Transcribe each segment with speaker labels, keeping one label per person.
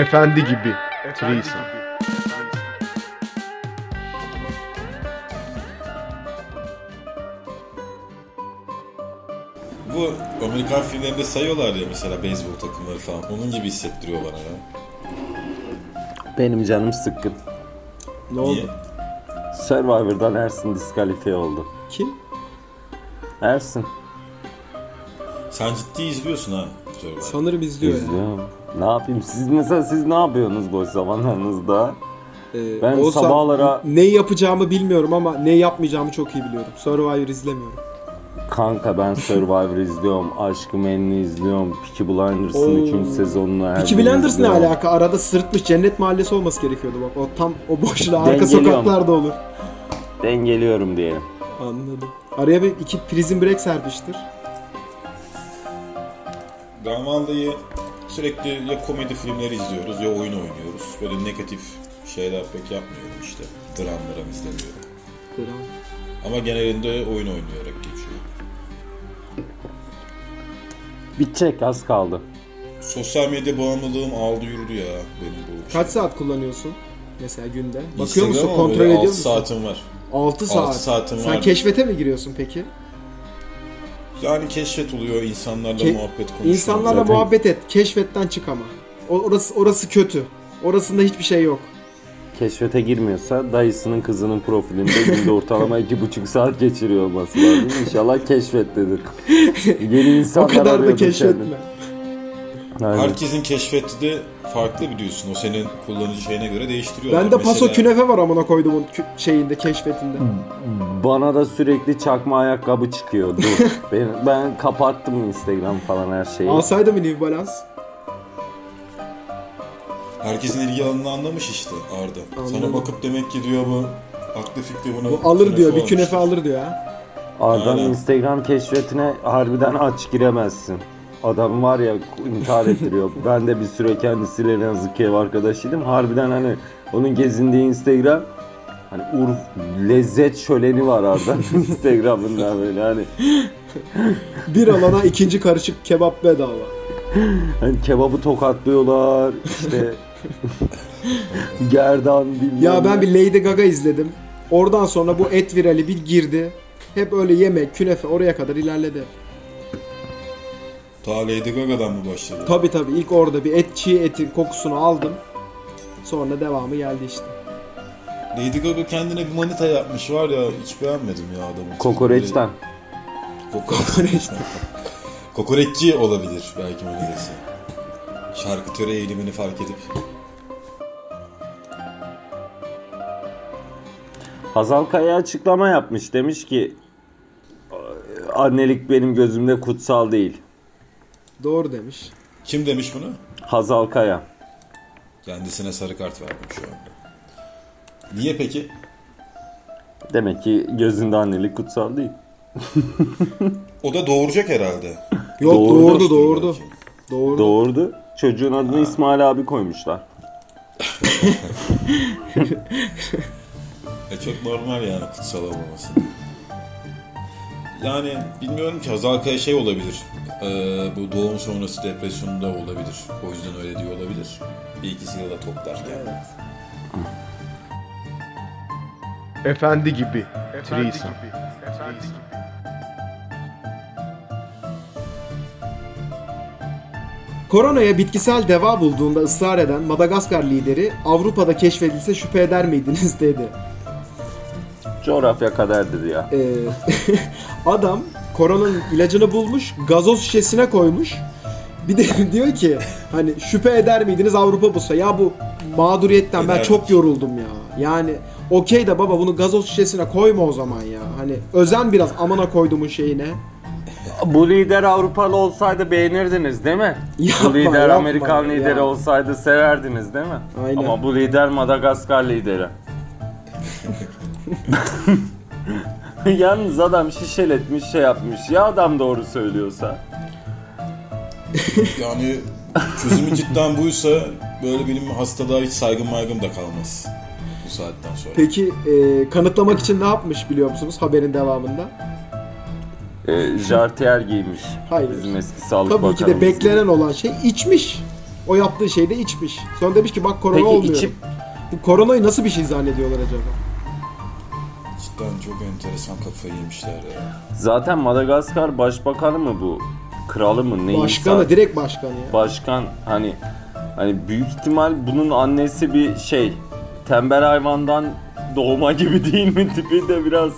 Speaker 1: Efendi gibi. Threesome.
Speaker 2: Bu Amerikan filmlerinde sayıyorlar ya mesela beyzbol takımları falan. Onun gibi hissettiriyor bana ya.
Speaker 3: Benim canım sıkkın.
Speaker 4: Ne
Speaker 2: Niye?
Speaker 4: oldu?
Speaker 3: Survivor'dan Ersin diskalifiye oldu.
Speaker 4: Kim?
Speaker 3: Ersin.
Speaker 2: Sen ciddi izliyorsun ha. Survivor.
Speaker 4: Sanırım izliyor ya.
Speaker 3: İzliyorum. Ne yapayım? Siz mesela siz ne yapıyorsunuz boş zamanlarınızda?
Speaker 4: Ee,
Speaker 3: Ben
Speaker 4: Oğuzhan,
Speaker 3: sabahlara-
Speaker 4: ne yapacağımı bilmiyorum ama ne yapmayacağımı çok iyi biliyorum. Survivor izlemiyorum.
Speaker 3: Kanka ben Survivor izliyorum. Aşkı Memnu izliyorum. Peaky Blinders'ın
Speaker 4: Oo.
Speaker 3: 3. sezonunu her
Speaker 4: Peaky Blinders ne alaka? Arada sırıtmış cennet mahallesi olması gerekiyordu bak. O tam o boşluğa arka sokaklarda olur.
Speaker 3: Dengeliyorum diyelim.
Speaker 4: Anladım. Araya bir iki Prison Break serpiştir.
Speaker 2: Vallahi sürekli ya komedi filmleri izliyoruz ya oyun oynuyoruz. Böyle negatif şeyler pek yapmıyorum işte. Dram dram izlemiyorum.
Speaker 4: Falan.
Speaker 2: Ama genelinde oyun oynayarak geçiyor.
Speaker 3: Bitecek az kaldı.
Speaker 2: Sosyal medya bağımlılığım aldı yürüdü ya benim bu.
Speaker 4: Kaç saat kullanıyorsun? Mesela günde. Bakıyor
Speaker 2: Instagram
Speaker 4: musun? Kontrol ediyor
Speaker 2: altı
Speaker 4: musun?
Speaker 2: saatim var.
Speaker 4: 6 saat.
Speaker 2: Altı saatim
Speaker 4: Sen
Speaker 2: var.
Speaker 4: keşfete mi giriyorsun peki?
Speaker 2: Yani keşfet oluyor, insanlarla
Speaker 4: Ke-
Speaker 2: muhabbet konuşuyor.
Speaker 4: İnsanlarla
Speaker 3: Zaten-
Speaker 4: muhabbet et. Keşfetten çık ama. O- Orası orası kötü. Orasında hiçbir şey yok.
Speaker 3: Keşfete girmiyorsa dayısının kızının profilinde günde ortalama iki buçuk saat geçiriyor olması lazım. İnşallah keşfettedir. Yeni
Speaker 4: O
Speaker 3: insanlar
Speaker 4: kadar da keşfetme.
Speaker 3: kendini. Aynen.
Speaker 2: Herkesin keşfeti de farklı biliyorsun. O senin kullanıcı şeyine göre değiştiriyor.
Speaker 4: Bende paso künefe var amına koyduğumun kü- şeyinde keşfetinde.
Speaker 3: Bana da sürekli çakma ayakkabı çıkıyor. Dur. ben, ben kapattım Instagram falan her şeyi.
Speaker 4: Alsaydı mı New Balance?
Speaker 2: Herkesin ilgi alanını anlamış işte Arda.
Speaker 4: Anladım.
Speaker 2: Sana bakıp demek ki diyor bu aklı fikri bunu
Speaker 4: Bu alır diyor. Bir
Speaker 2: olmuş.
Speaker 4: künefe alır diyor ha.
Speaker 3: Arda'nın. Instagram keşfetine harbiden aç giremezsin. Adam var ya intihar ettiriyor. ben de bir süre kendisiyle ne yazık ki ev arkadaşıydım. Harbiden hani onun gezindiği Instagram hani Urf lezzet şöleni var Arda'nın Instagram'ında böyle hani
Speaker 4: Bir alana ikinci karışık kebap bedava.
Speaker 3: Hani kebabı tokatlıyorlar işte gerdan bilmem
Speaker 4: Ya ben
Speaker 3: ne.
Speaker 4: bir Lady Gaga izledim. Oradan sonra bu et virali bir girdi. Hep öyle yemek, künefe oraya kadar ilerledi.
Speaker 2: Ta Lady Gaga'dan mı başladı?
Speaker 4: Tabi tabi ilk orada bir et çiğ etin kokusunu aldım. Sonra devamı geldi işte.
Speaker 2: Lady Gaga kendine bir manita yapmış var ya hiç beğenmedim ya adamı.
Speaker 3: kokoreçten.
Speaker 2: Kokoreç. Kokoreççi olabilir belki manitası. Şarküteri eğilimini fark edip.
Speaker 3: Hazal Kaya açıklama yapmış. Demiş ki annelik benim gözümde kutsal değil.
Speaker 4: Doğru demiş.
Speaker 2: Kim demiş bunu?
Speaker 3: Hazal Kaya.
Speaker 2: Kendisine sarı kart verdim şu anda. Niye peki?
Speaker 3: Demek ki gözünde annelik kutsal değil.
Speaker 2: O da doğuracak herhalde.
Speaker 4: Yok doğurdu doğurdu.
Speaker 2: belki.
Speaker 4: Doğurdu.
Speaker 3: Doğurdu. Çocuğun adını İsmail abi koymuşlar.
Speaker 2: E çok normal yani kutsal olmaması. Yani bilmiyorum ki Hazal Kaya şey olabilir. Ee, bu doğum sonrası depresyonda olabilir. O yüzden öyle diyor olabilir. Bir ikisiyle de toplarken.
Speaker 1: Efendi gibi. Threesome.
Speaker 4: Koronaya bitkisel deva bulduğunda ısrar eden Madagaskar lideri Avrupa'da keşfedilse şüphe eder miydiniz dedi.
Speaker 3: Coğrafya kaderdir ya.
Speaker 4: Ee, adam koronanın ilacını bulmuş, gazoz şişesine koymuş. Bir de diyor ki hani şüphe eder miydiniz Avrupa bulsa? Ya bu mağduriyetten ben
Speaker 2: Ederdik.
Speaker 4: çok yoruldum ya. Yani okey de baba bunu gazoz şişesine koyma o zaman ya. Hani özen biraz amana koyduğumun şeyine.
Speaker 3: Bu lider Avrupalı olsaydı beğenirdiniz değil mi?
Speaker 4: Yapma,
Speaker 3: bu lider
Speaker 4: yapma
Speaker 3: Amerikan
Speaker 4: ya.
Speaker 3: lideri olsaydı severdiniz değil mi?
Speaker 4: Aynen.
Speaker 3: Ama bu lider Madagaskar lideri. Yalnız adam şişeletmiş şey yapmış. Ya adam doğru söylüyorsa.
Speaker 2: Yani çözümü cidden buysa böyle benim hastalığa hiç saygım maygım da kalmaz. Bu saatten sonra.
Speaker 4: Peki e, kanıtlamak için ne yapmış biliyor musunuz haberin devamında?
Speaker 3: E, jartiyer giymiş.
Speaker 4: Hayır.
Speaker 3: Bizim eski sağlık
Speaker 4: Tabii ki de
Speaker 3: bakanımız.
Speaker 4: beklenen olan şey içmiş. O yaptığı şeyde içmiş. Sonra demiş ki bak korona
Speaker 3: Peki
Speaker 4: olmuyor.
Speaker 3: içip
Speaker 4: Bu koronayı nasıl bir şey zannediyorlar acaba?
Speaker 2: Cidden çok enteresan kafayı yemişler ya.
Speaker 3: zaten Madagaskar başbakanı mı bu? Kralı mı? Neyse.
Speaker 4: Başkanı, direkt başkanı ya.
Speaker 3: Başkan hani hani büyük ihtimal bunun annesi bir şey tembel hayvandan doğma gibi değil mi tipi de biraz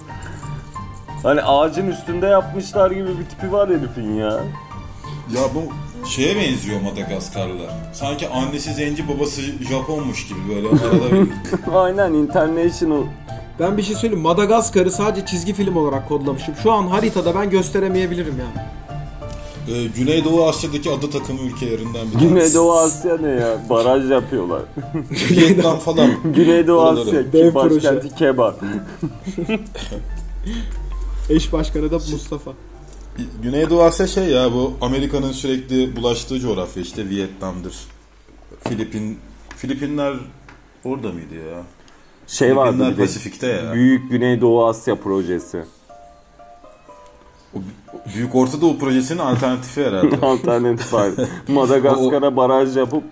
Speaker 3: hani ağacın üstünde yapmışlar gibi bir tipi var herifin ya.
Speaker 2: Ya bu şeye benziyor Madagaskarlılar. Sanki annesi zenci babası Japonmuş gibi böyle arada bir...
Speaker 3: Aynen international
Speaker 4: Ben bir şey söyleyeyim. Madagaskar'ı sadece çizgi film olarak kodlamışım. Şu an haritada ben gösteremeyebilirim yani.
Speaker 2: Ee, Güneydoğu Asya'daki ada takımı ülkelerinden bir tanesi.
Speaker 3: Güneydoğu Asya ne ya? Baraj yapıyorlar.
Speaker 2: Vietnam falan.
Speaker 3: Güneydoğu. Asya
Speaker 4: Dev
Speaker 3: başkenti Keba.
Speaker 4: Eş başkanı da Mustafa.
Speaker 2: Güneydoğu Asya şey ya bu Amerika'nın sürekli bulaştığı coğrafya işte Vietnam'dır. Filipin Filipinler orada mıydı ya?
Speaker 3: Şey vardı
Speaker 2: Filipinler
Speaker 3: bir de
Speaker 2: Pasifik'te ya.
Speaker 3: Büyük Güneydoğu Asya projesi.
Speaker 2: O Büyük Orta Doğu projesinin alternatifi herhalde.
Speaker 3: Alternatif var. Madagaskar'a baraj yapıp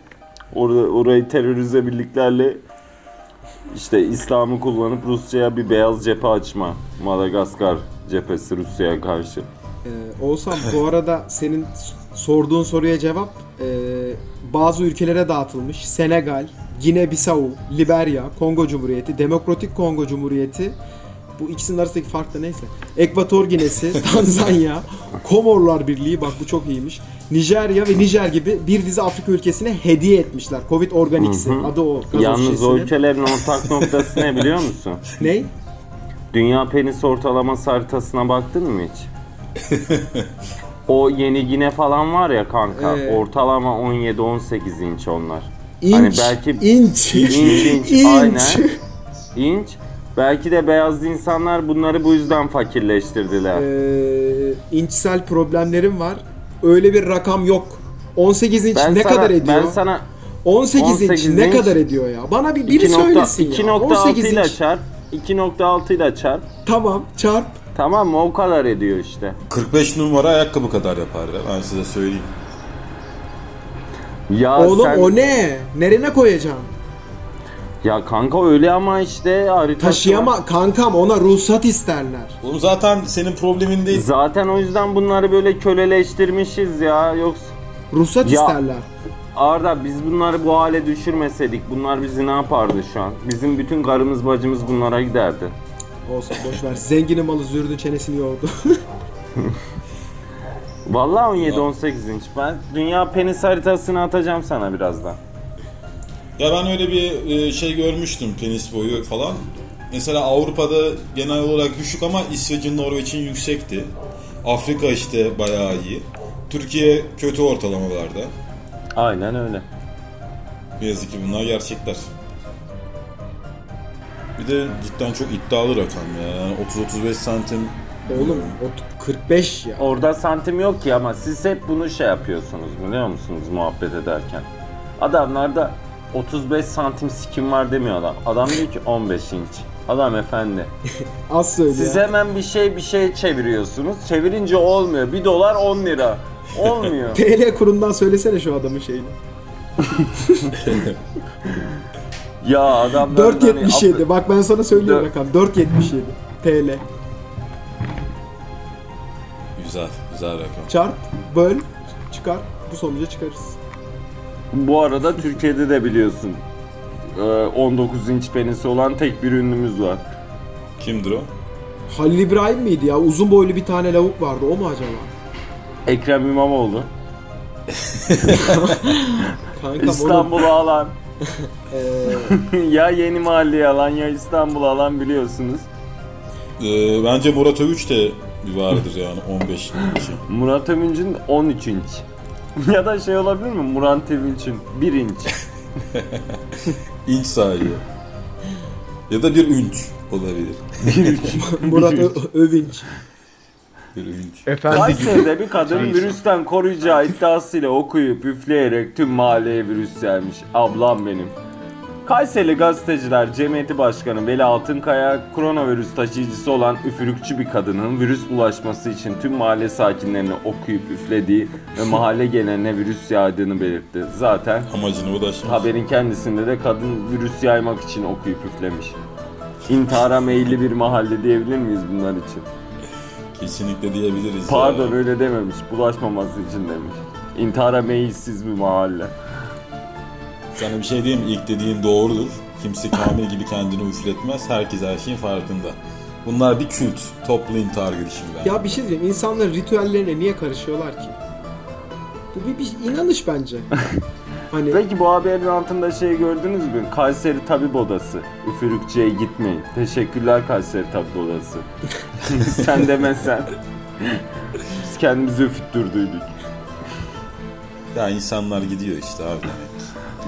Speaker 3: orada orayı terörize birliklerle işte İslam'ı kullanıp Rusya'ya bir beyaz cephe açma. Madagaskar cephesi Rusya'ya karşı.
Speaker 4: Ee, Oğuzhan bu arada senin sorduğun soruya cevap e, bazı ülkelere dağıtılmış. Senegal, Gine-Bissau, Liberya, Kongo Cumhuriyeti, Demokratik Kongo Cumhuriyeti bu ikisinin arasındaki fark da neyse. Ekvator Ginesi, Tanzanya, Komorlar Birliği bak bu çok iyiymiş. Nijerya ve Nijer gibi bir dizi Afrika ülkesine hediye etmişler. Covid Organics'i adı o.
Speaker 3: Yalnız o
Speaker 4: şişesinin.
Speaker 3: ülkelerin ortak noktası ne biliyor musun?
Speaker 4: Ne?
Speaker 3: Dünya penis ortalaması haritasına baktın mı hiç? o yeni Gine falan var ya kanka.
Speaker 4: Ee.
Speaker 3: Ortalama 17-18 inç onlar.
Speaker 4: İnç.
Speaker 3: Hani belki-
Speaker 4: inç.
Speaker 3: İnç inç,
Speaker 4: İnç.
Speaker 3: aynen. İnç. Belki de beyaz insanlar bunları bu yüzden fakirleştirdiler.
Speaker 4: Ee, inçsel problemlerim var. Öyle bir rakam yok. 18 inç
Speaker 3: ben
Speaker 4: ne
Speaker 3: sana,
Speaker 4: kadar ediyor?
Speaker 3: Ben sana
Speaker 4: 18,
Speaker 3: 18
Speaker 4: inç ne
Speaker 3: inç,
Speaker 4: kadar ediyor ya? Bana bir biri
Speaker 3: 2 nokta-
Speaker 4: söylesin ya.
Speaker 3: 2.6
Speaker 4: 18
Speaker 3: ile çarp. 2.6 ile çarp.
Speaker 4: Tamam çarp.
Speaker 3: Tamam mı? O kadar ediyor işte.
Speaker 2: 45 numara ayakkabı kadar yapar ya ben size söyleyeyim.
Speaker 3: Ya
Speaker 4: Oğlum
Speaker 3: sen...
Speaker 4: o ne? Nerene koyacaksın?
Speaker 3: Ya kanka öyle ama işte haritası var.
Speaker 4: Taşıyama kankam ona ruhsat isterler.
Speaker 2: Oğlum zaten senin problemin değil.
Speaker 3: Zaten o yüzden bunları böyle köleleştirmişiz ya. Yoksa
Speaker 4: Ruhsat
Speaker 3: Ya-
Speaker 4: isterler.
Speaker 3: Arda biz bunları bu hale düşürmeseydik bunlar bizi ne yapardı şu an? Bizim bütün karımız bacımız bunlara giderdi.
Speaker 4: Olsun boş ver. Zenginin malı zürdün çenesini yordu.
Speaker 3: Vallahi 17-18 inç. Ben dünya penis haritasını atacağım sana birazdan.
Speaker 2: Ya ben öyle bir e, şey görmüştüm tenis boyu falan. Mesela Avrupa'da genel olarak düşük ama İsveç'in Norveç'in yüksekti. Afrika işte bayağı iyi. Türkiye kötü ortalamalarda.
Speaker 3: Aynen öyle.
Speaker 2: Ne yazık ki bunlar gerçekler. Bir de cidden çok iddialı rakam ya. Yani 30-35 santim.
Speaker 4: Oğlum o 45 ya.
Speaker 3: Orada santim yok ki ama siz hep bunu şey yapıyorsunuz biliyor musunuz muhabbet ederken. Adamlarda 35 santim sikim var demiyor adam. Adam diyor ki 15 inç. Adam efendi.
Speaker 4: Az söyle
Speaker 3: Siz
Speaker 4: ya.
Speaker 3: hemen bir şey bir şey çeviriyorsunuz. Çevirince olmuyor. 1 dolar 10 lira. Olmuyor.
Speaker 4: TL kurundan söylesene şu adamın şeyini.
Speaker 3: ya adamlar
Speaker 4: 4.77. Bak ben sana söylüyorum rakam. 4.77 TL.
Speaker 2: Güzel, güzel rakam.
Speaker 4: Çarp, böl, çıkar. Bu sonuca çıkarız.
Speaker 3: Bu arada Türkiye'de de biliyorsun. e, 19 inç penisi olan tek bir ünlümüz var.
Speaker 2: Kimdir o?
Speaker 4: Halil İbrahim miydi ya? Uzun boylu bir tane lavuk vardı. O mu acaba?
Speaker 3: Ekrem İmamoğlu.
Speaker 4: Kankam
Speaker 3: İstanbul'u alan.
Speaker 4: Eee,
Speaker 3: ya Yeni Mahalle'yi alan ya İstanbul'u alan biliyorsunuz.
Speaker 2: Ee, bence Murat Övüç de vardır yani 15 inçi.
Speaker 3: Murat Övünç'ün 13 inç. ya da şey olabilir mi? Murat Övünç'ün 1 inç.
Speaker 2: İnç sahibi. Ya da bir ünç olabilir.
Speaker 4: Murat Övünç.
Speaker 2: Bir ünç.
Speaker 1: Efendi gibi.
Speaker 3: Kayseri'de bir kadın
Speaker 1: Reis.
Speaker 3: virüsten koruyacağı iddiasıyla okuyup üfleyerek tüm mahalleye virüs yaymış. Ablam benim. Kayseri Gazeteciler Cemiyeti Başkanı Veli Altınkaya, koronavirüs taşıyıcısı olan üfürükçü bir kadının virüs bulaşması için tüm mahalle sakinlerine okuyup üflediği ve mahalle geneline virüs yaydığını belirtti. Zaten
Speaker 2: Amacına ulaşmış.
Speaker 3: haberin kendisinde de kadın virüs yaymak için okuyup üflemiş. İntihara meyilli bir mahalle diyebilir miyiz bunlar için?
Speaker 2: Kesinlikle diyebiliriz.
Speaker 3: Pardon
Speaker 2: ya.
Speaker 3: öyle dememiş, bulaşmaması için demiş. İntihara meyilsiz bir mahalle.
Speaker 2: Sana bir şey diyeyim? İlk dediğin doğrudur. Kimse Kamil gibi kendini üfletmez. Herkes her şeyin farkında. Bunlar bir kült. Toplu intihar girişimi ben.
Speaker 4: Ya bir şey diyeyim. İnsanların ritüellerine niye karışıyorlar ki? Bu bir, bir inanış bence. Hani
Speaker 3: Peki bu haberin altında şey gördünüz mü? Kayseri Tabip Odası. Üfürükçüye gitmeyin. Teşekkürler Kayseri Tabip Odası. Sen demesen. Biz kendimizi üfüttürdüydük.
Speaker 2: Ya insanlar gidiyor işte abi demek.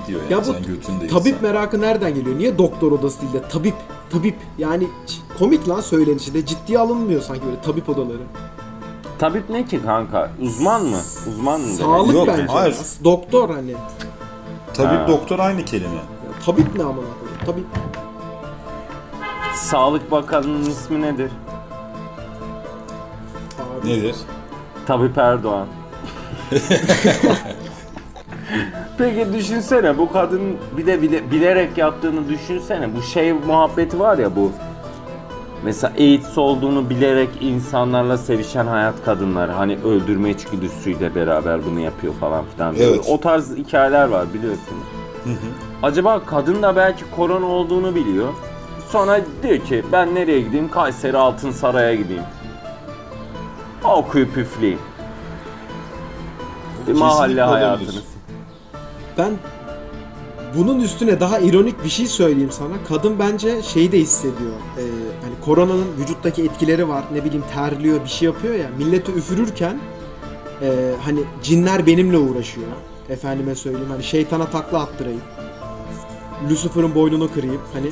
Speaker 2: Gidiyor yani.
Speaker 4: Ya bu
Speaker 2: Sen götünde
Speaker 4: tabip
Speaker 2: insan.
Speaker 4: merakı nereden geliyor? Niye doktor odası değil de tabip? Tabip. Yani komik lan söylenişi de ciddiye alınmıyor sanki böyle tabip odaları.
Speaker 3: Tabip ne ki kanka? Uzman mı? Uzman mı?
Speaker 4: Sağlık
Speaker 2: Yok,
Speaker 4: bence.
Speaker 2: hayır.
Speaker 4: Doktor hani.
Speaker 2: Tabip
Speaker 3: Ha.
Speaker 2: doktor aynı kelime.
Speaker 4: Ya, tabip ne amına koyayım? Tabip.
Speaker 3: Sağlık Bakanı'nın ismi nedir?
Speaker 4: Abi.
Speaker 2: Nedir?
Speaker 3: Tabip Erdoğan. Peki düşünsene bu kadın bir de bile- bilerek yaptığını düşünsene. Bu şey muhabbeti var ya bu. Mesela AIDS olduğunu bilerek insanlarla sevişen hayat kadınları hani öldürme içgüdüsüyle beraber bunu yapıyor falan filan.
Speaker 2: Evet.
Speaker 3: O tarz hikayeler var biliyorsunuz. Acaba kadın da belki korona olduğunu biliyor. Sonra diyor ki ben nereye gideyim? Kayseri Altın Saray'a gideyim. Okuyup üfleyeyim. Bir mahalle
Speaker 2: Kesinlikle olabilir.
Speaker 3: hayatınız.
Speaker 4: Ben bunun üstüne daha ironik bir şey söyleyeyim sana. Kadın bence şeyi de hissediyor. Ee, hani koronanın vücuttaki etkileri var. Ne bileyim terliyor, bir şey yapıyor ya. Milleti üfürürken e, hani cinler benimle uğraşıyor. Efendime söyleyeyim hani şeytana takla attırayım. Lucifer'ın boynunu kırayım. Hani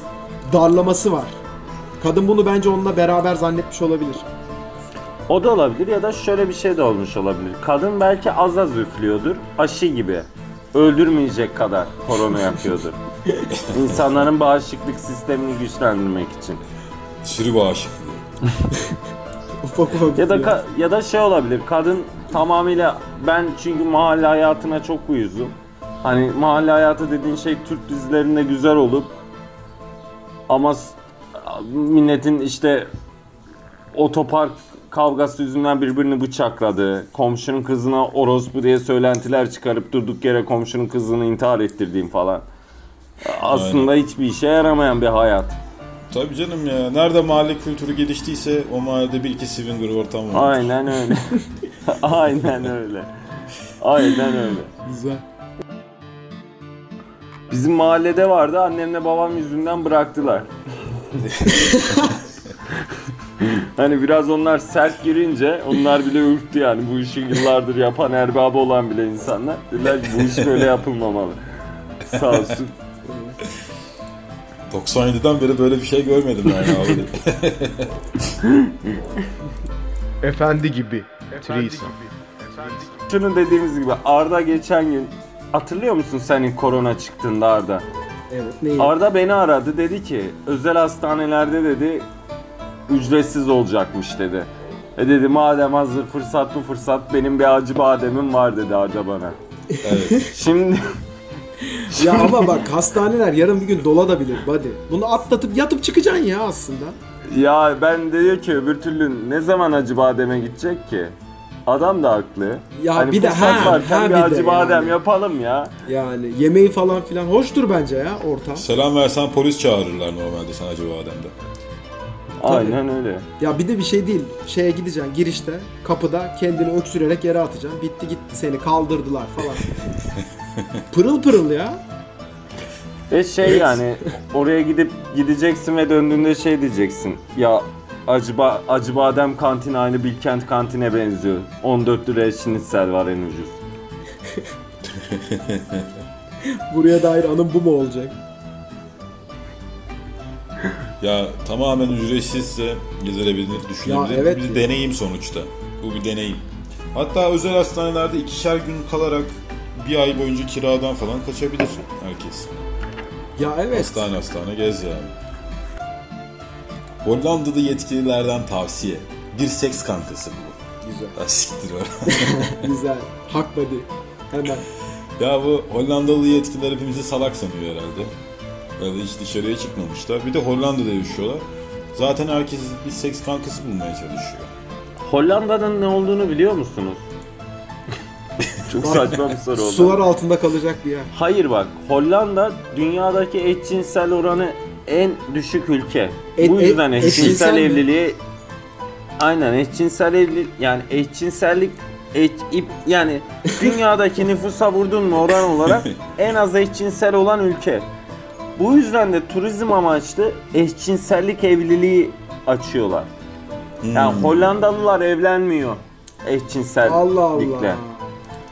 Speaker 4: darlaması var. Kadın bunu bence onunla beraber zannetmiş olabilir.
Speaker 3: O da olabilir ya da şöyle bir şey de olmuş olabilir. Kadın belki az az üflüyordur. Aşı gibi. Öldürmeyecek kadar korona yapıyordur. İnsanların bağışıklık sistemini güçlendirmek için.
Speaker 2: Sürü bağışıklığı.
Speaker 4: Ufak ufak
Speaker 3: Ya da ka- ya da şey olabilir. Kadın tamamıyla ben çünkü mahalle hayatına çok uyuzum. Hani mahalle hayatı dediğin şey Türk dizilerinde güzel olup ama s- milletin işte otopark kavgası yüzünden birbirini bıçakladı. Komşunun kızına orospu diye söylentiler çıkarıp durduk yere komşunun kızını intihar ettirdiğim falan. Aslında hiçbir işe yaramayan bir hayat.
Speaker 2: Tabii canım ya. Nerede mahalle kültürü geliştiyse o mahallede bir iki swinger ortam var.
Speaker 3: Aynen öyle. Aynen öyle. Aynen öyle.
Speaker 4: Güzel.
Speaker 3: Bizim mahallede vardı annemle babam yüzünden bıraktılar. hani biraz onlar sert girince onlar bile ürktü yani bu işi yıllardır yapan erbabı olan bile insanlar. Dediler ki bu iş böyle yapılmamalı. Sağ olsun.
Speaker 2: 97'den beri böyle bir şey görmedim yani abi.
Speaker 1: Efendi gibi. Threesome.
Speaker 3: Şunu dediğimiz gibi Arda geçen gün hatırlıyor musun senin korona çıktığında Arda?
Speaker 4: Evet neyi?
Speaker 3: Arda beni aradı dedi ki özel hastanelerde dedi ücretsiz olacakmış dedi. E dedi madem hazır fırsat bu fırsat benim bir acı bademim var dedi Arda bana.
Speaker 2: evet.
Speaker 3: Şimdi
Speaker 4: Ya ama bak hastaneler yarın bir gün dolabilir buddy. Bunu atlatıp yatıp çıkacaksın ya aslında.
Speaker 3: ya ben de diyor ki öbür türlü ne zaman acı bademe gidecek ki? Adam da haklı.
Speaker 4: Ya
Speaker 3: hani
Speaker 4: bir de
Speaker 3: fırsat
Speaker 4: ha,
Speaker 3: varken
Speaker 4: ha
Speaker 3: bir
Speaker 4: bir de
Speaker 3: acı badem
Speaker 4: yani.
Speaker 3: yapalım ya.
Speaker 4: Yani yemeği falan filan hoştur bence ya ortam.
Speaker 2: Selam versen polis çağırırlar normalde sana acaba Adem'de.
Speaker 3: Aynen öyle.
Speaker 4: Ya bir de bir şey değil. Şeye gideceksin girişte kapıda kendini öksürerek yere atacaksın. Bitti gitti seni kaldırdılar falan. pırıl pırıl ya.
Speaker 3: Ve şey yani oraya gidip gideceksin ve döndüğünde şey diyeceksin. Ya acı, ba- acı badem kantini aynı Bilkent kantine benziyor. 14 liraya şinitsel var en ucuz.
Speaker 4: Buraya dair anım bu mu olacak?
Speaker 2: Ya tamamen ücretsizse gezilebilir, düşünebilir.
Speaker 4: Ya evet
Speaker 2: bir deneyim sonuçta. Bu bir deneyim. Hatta özel hastanelerde ikişer gün kalarak bir ay boyunca kiradan falan kaçabilir herkes.
Speaker 4: Ya evet.
Speaker 2: Hastane hastane gez yani. Hollanda'da yetkililerden tavsiye. Bir seks kankası bu.
Speaker 4: Güzel.
Speaker 2: Siktir.
Speaker 4: Güzel. Hak body. Hemen.
Speaker 2: ya bu Hollandalı yetkililer hepimizi salak sanıyor herhalde. Ya da hiç dışarıya çıkmamışlar. Bir de Hollanda'da yaşıyorlar. Zaten herkes bir seks kankası bulmaya çalışıyor.
Speaker 3: Hollanda'nın ne olduğunu biliyor musunuz? Çok saçma bir soru oldu.
Speaker 4: Sular altında kalacak bir yer.
Speaker 3: Hayır bak Hollanda dünyadaki eşcinsel oranı en düşük ülke.
Speaker 4: Et-
Speaker 3: Bu yüzden
Speaker 4: et-
Speaker 3: eşcinsel
Speaker 4: eşcinsel mi?
Speaker 3: evliliği aynen eşcinsel evlilik yani eşcinsellik eş, ip, yani dünyadaki nüfusa vurdun mu oran olarak en az eşcinsel olan ülke. Bu yüzden de turizm amaçlı eşcinsellik evliliği açıyorlar. Yani
Speaker 2: Hmm,
Speaker 3: Hollandalılar evlenmiyor eşcinsellikle.
Speaker 4: Allah Allah.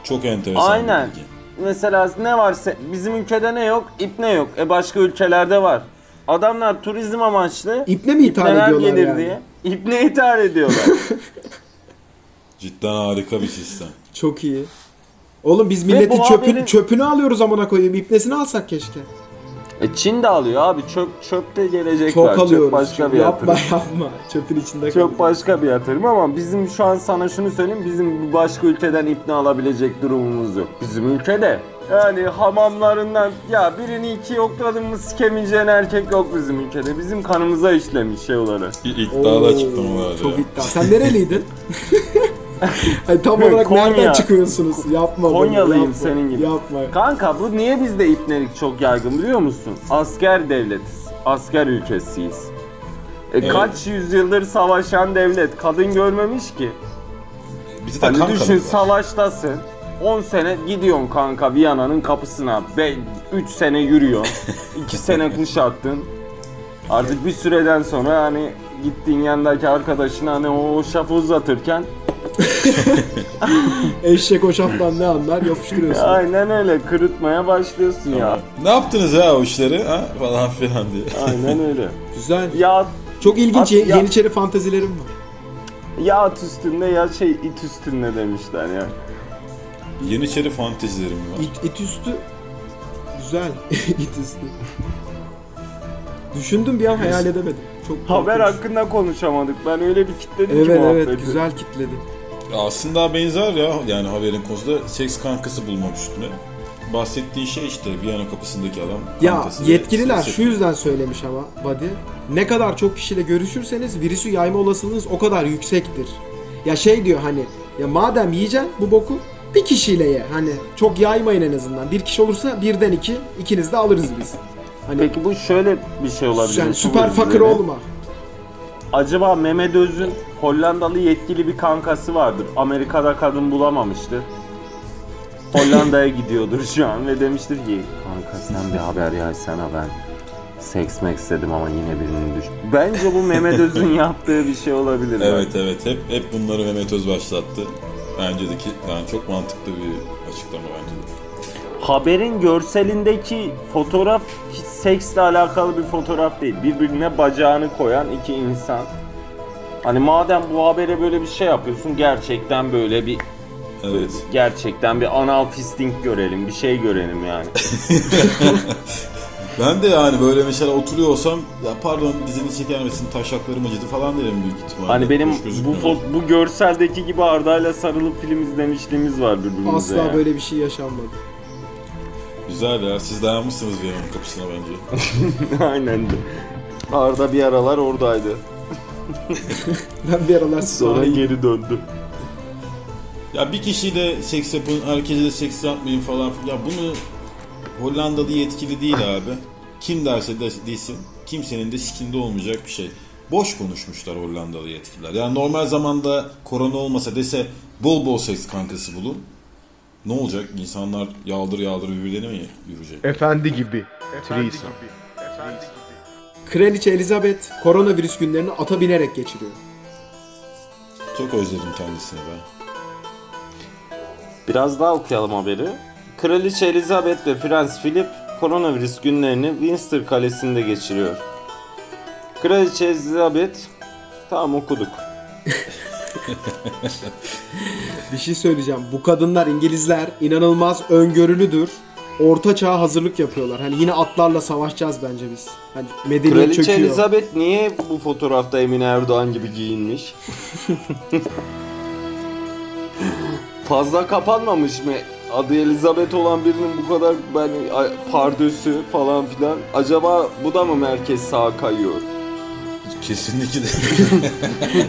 Speaker 2: Çok enteresan.
Speaker 3: Aynen.
Speaker 2: bir bilgi.
Speaker 3: Mesela ne varsa bizim ülkede ne yok? İp ne yok? E başka ülkelerde var. Adamlar turizm amaçlı
Speaker 4: İple mi ithal
Speaker 3: ipneler
Speaker 4: ediyorlar
Speaker 3: gelir
Speaker 4: yani?
Speaker 3: diye ipne ithal ediyorlar.
Speaker 2: Cidden harika bir sistem.
Speaker 4: Çok iyi. Oğlum biz milletin
Speaker 3: bu
Speaker 4: çöpünü,
Speaker 3: haberin-
Speaker 4: çöpünü alıyoruz amına koyayım. İpnesini alsak keşke.
Speaker 3: E Çin de alıyor abi. Çöp çöpte gelecek
Speaker 4: Çok
Speaker 3: var.
Speaker 4: alıyoruz.
Speaker 3: Çöp başka bir
Speaker 4: yapma
Speaker 3: yatırım.
Speaker 4: yapma. Çöpün içinde
Speaker 3: Çöp
Speaker 4: kalıyor.
Speaker 3: başka bir yatırım ama bizim şu an sana şunu söyleyeyim. Bizim başka ülkeden ipne alabilecek durumumuz yok. Bizim ülkede. Yani hamamlarından ya birini iki yokladın mı sikemeyeceğin erkek yok bizim ülkede. Bizim kanımıza işlemiş şey olarak.
Speaker 2: İddialı açıklamalar
Speaker 4: Çok
Speaker 2: ya.
Speaker 4: iddia. Sen nereliydin? Ay, tam olarak
Speaker 3: Konya.
Speaker 4: nereden çıkıyorsunuz? Yapma bunu,
Speaker 3: Konyalıyım
Speaker 4: yapma.
Speaker 3: senin gibi.
Speaker 4: Yapma.
Speaker 3: Kanka bu niye bizde ipnelik çok yaygın biliyor musun? Asker devletiz. Asker ülkesiyiz. E
Speaker 2: Evet.
Speaker 3: Kaç yüzyıldır savaşan devlet kadın görmemiş ki.
Speaker 2: Bizi de
Speaker 3: Hani düşün
Speaker 2: var.
Speaker 3: savaştasın. 10 sene gidiyorsun kanka Viyana'nın kapısına. 3 sene yürüyorsun. 2 sene kuşattın. Artık bir süreden sonra hani gittiğin yanındaki arkadaşına hani o şafı uzatırken
Speaker 4: Eşek o şaftan ne anlar yapıştırıyorsun.
Speaker 3: aynen öyle kırıtmaya başlıyorsun ya.
Speaker 2: Ne yaptınız ya o işleri ha falan filan diye.
Speaker 3: Aynen öyle.
Speaker 4: Güzel.
Speaker 3: Ya
Speaker 4: Çok ilginç
Speaker 3: At-
Speaker 4: ye-
Speaker 3: ya-
Speaker 4: yeniçeri fantezilerim var.
Speaker 3: ya at üstünde ya şey it üstünde demişler ya.
Speaker 2: Yeniçeri fantezilerim var.
Speaker 4: İt, it üstü güzel. it üstü. Düşündüm bir an hayal edemedim. Çok
Speaker 3: Haber
Speaker 4: korkunç.
Speaker 3: hakkında konuşamadık. Ben öyle bir kitledim ki
Speaker 4: Evet
Speaker 3: muhabbeti.
Speaker 4: evet güzel kitledi.
Speaker 2: Aslında benzer ya yani haberin konusu da seks kankası bulmak üstüne. Bahsettiğin şey işte Viyana kapısındaki adam.
Speaker 4: Ya yetkililer şu yüzden söylemiş ama Buddy. Ne kadar çok kişiyle görüşürseniz virüsü yayma olasılığınız o kadar yüksektir. Ya şey diyor hani ya madem yiyeceksin bu boku bir kişiyle ye. Hani çok yaymayın en azından. Bir kişi olursa birden iki, ikiniz de alırız biz. Hani
Speaker 3: Peki bu şöyle bir şey olabilir.
Speaker 4: yani süper fakir olma.
Speaker 3: Acaba Mehmet Öz'ün Hollandalı yetkili bir kankası vardır. Amerika'da kadın bulamamıştır. Hollanda'ya gidiyordur şu an ve demiştir ki kanka sen bir haber yaysana ben seks mek istedim ama yine birinin düş. Bence bu Mehmet Öz'ün yaptığı bir şey olabilir.
Speaker 2: Evet evet hep hep bunları Mehmet Öz başlattı. Bence de ki yani çok mantıklı bir açıklama bence.
Speaker 3: Haberin görselindeki fotoğraf hiç seksle alakalı bir fotoğraf değil. Birbirine bacağını koyan iki insan. Hani madem bu habere böyle bir şey yapıyorsun gerçekten böyle bir
Speaker 2: Evet.
Speaker 3: gerçekten bir anal fisting görelim, bir şey görelim yani.
Speaker 2: Ben de yani böyle mesela oturuyor olsam ya pardon dizini çeker misin taşaklarım acıdı falan derim büyük ihtimalle.
Speaker 3: Hani benim bu fo- bu görseldeki gibi Arda'yla sarılıp film izlemişliğimiz var birbirimize.
Speaker 4: Asla
Speaker 3: yani.
Speaker 4: böyle bir şey yaşanmadı.
Speaker 2: Güzel ya siz dayanmışsınız Viyana'nın kapısına bence.
Speaker 3: Aynen. Arda bir aralar oradaydı.
Speaker 4: Ben bir aralar
Speaker 3: Sonra geri döndü.
Speaker 2: Ya bir kişiyle seks yapın, herkese de seks yapmayın falan. Ya bunu Hollandalı yetkili değil abi. Kim derse de desin kimsenin de sikinde olmayacak bir şey. Boş konuşmuşlar Hollandalı yetkililer. Yani normal zamanda korona olmasa dese bol bol seks kankası bulun. Ne olacak? İnsanlar yaldır yaldır birbirlerine mi yürüyecek?
Speaker 1: Efendi gibi. Threesome.
Speaker 4: Kraliçe Elizabeth koronavirüs günlerini ata binerek geçiriyor.
Speaker 2: Çok özledim kendisini ben.
Speaker 3: Biraz daha okuyalım haberi. Kraliçe Elizabeth ve Prens Philip koronavirüs günlerini Windsor Kalesi'nde geçiriyor. Kraliçe Elizabeth tamam okuduk.
Speaker 4: Bir şey söyleyeceğim. Bu kadınlar İngilizler inanılmaz öngörülüdür. orta çağa hazırlık yapıyorlar. Hani yine atlarla savaşacağız bence biz. Hani medeniyet
Speaker 3: Kraliçe
Speaker 4: çöküyor.
Speaker 3: Elizabeth niye bu fotoğrafta Emine Erdoğan gibi giyinmiş? Fazla kapanmamış mı? Adı Elizabeth olan birinin bu kadar ben pardösü falan filan. Acaba bu da mı merkez sağa kayıyor?
Speaker 2: Kesinlikle.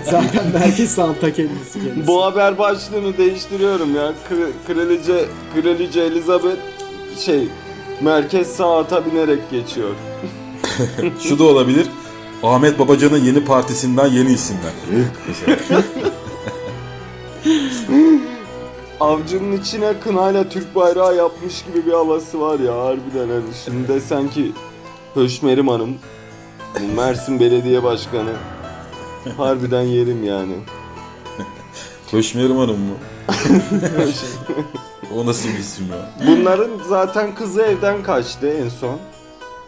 Speaker 4: Zaten merkez sağ kendisi kendisi.
Speaker 3: Bu haber başlığını değiştiriyorum ya. Kra- Kraliçe Kraliçe Elizabeth şey merkez sağa ata binerek geçiyor.
Speaker 2: Şu da olabilir. Ahmet Babacan'ın yeni partisinden yeni isimler.
Speaker 3: Avcunun içine kınayla Türk bayrağı yapmış gibi bir havası var ya harbiden hani şimdi desen ki Höşmerim Hanım Mersin Belediye Başkanı harbiden yerim yani.
Speaker 2: Köşmerim Hanım mı? o nasıl bir isim ya?
Speaker 3: Bunların zaten kızı evden kaçtı en son.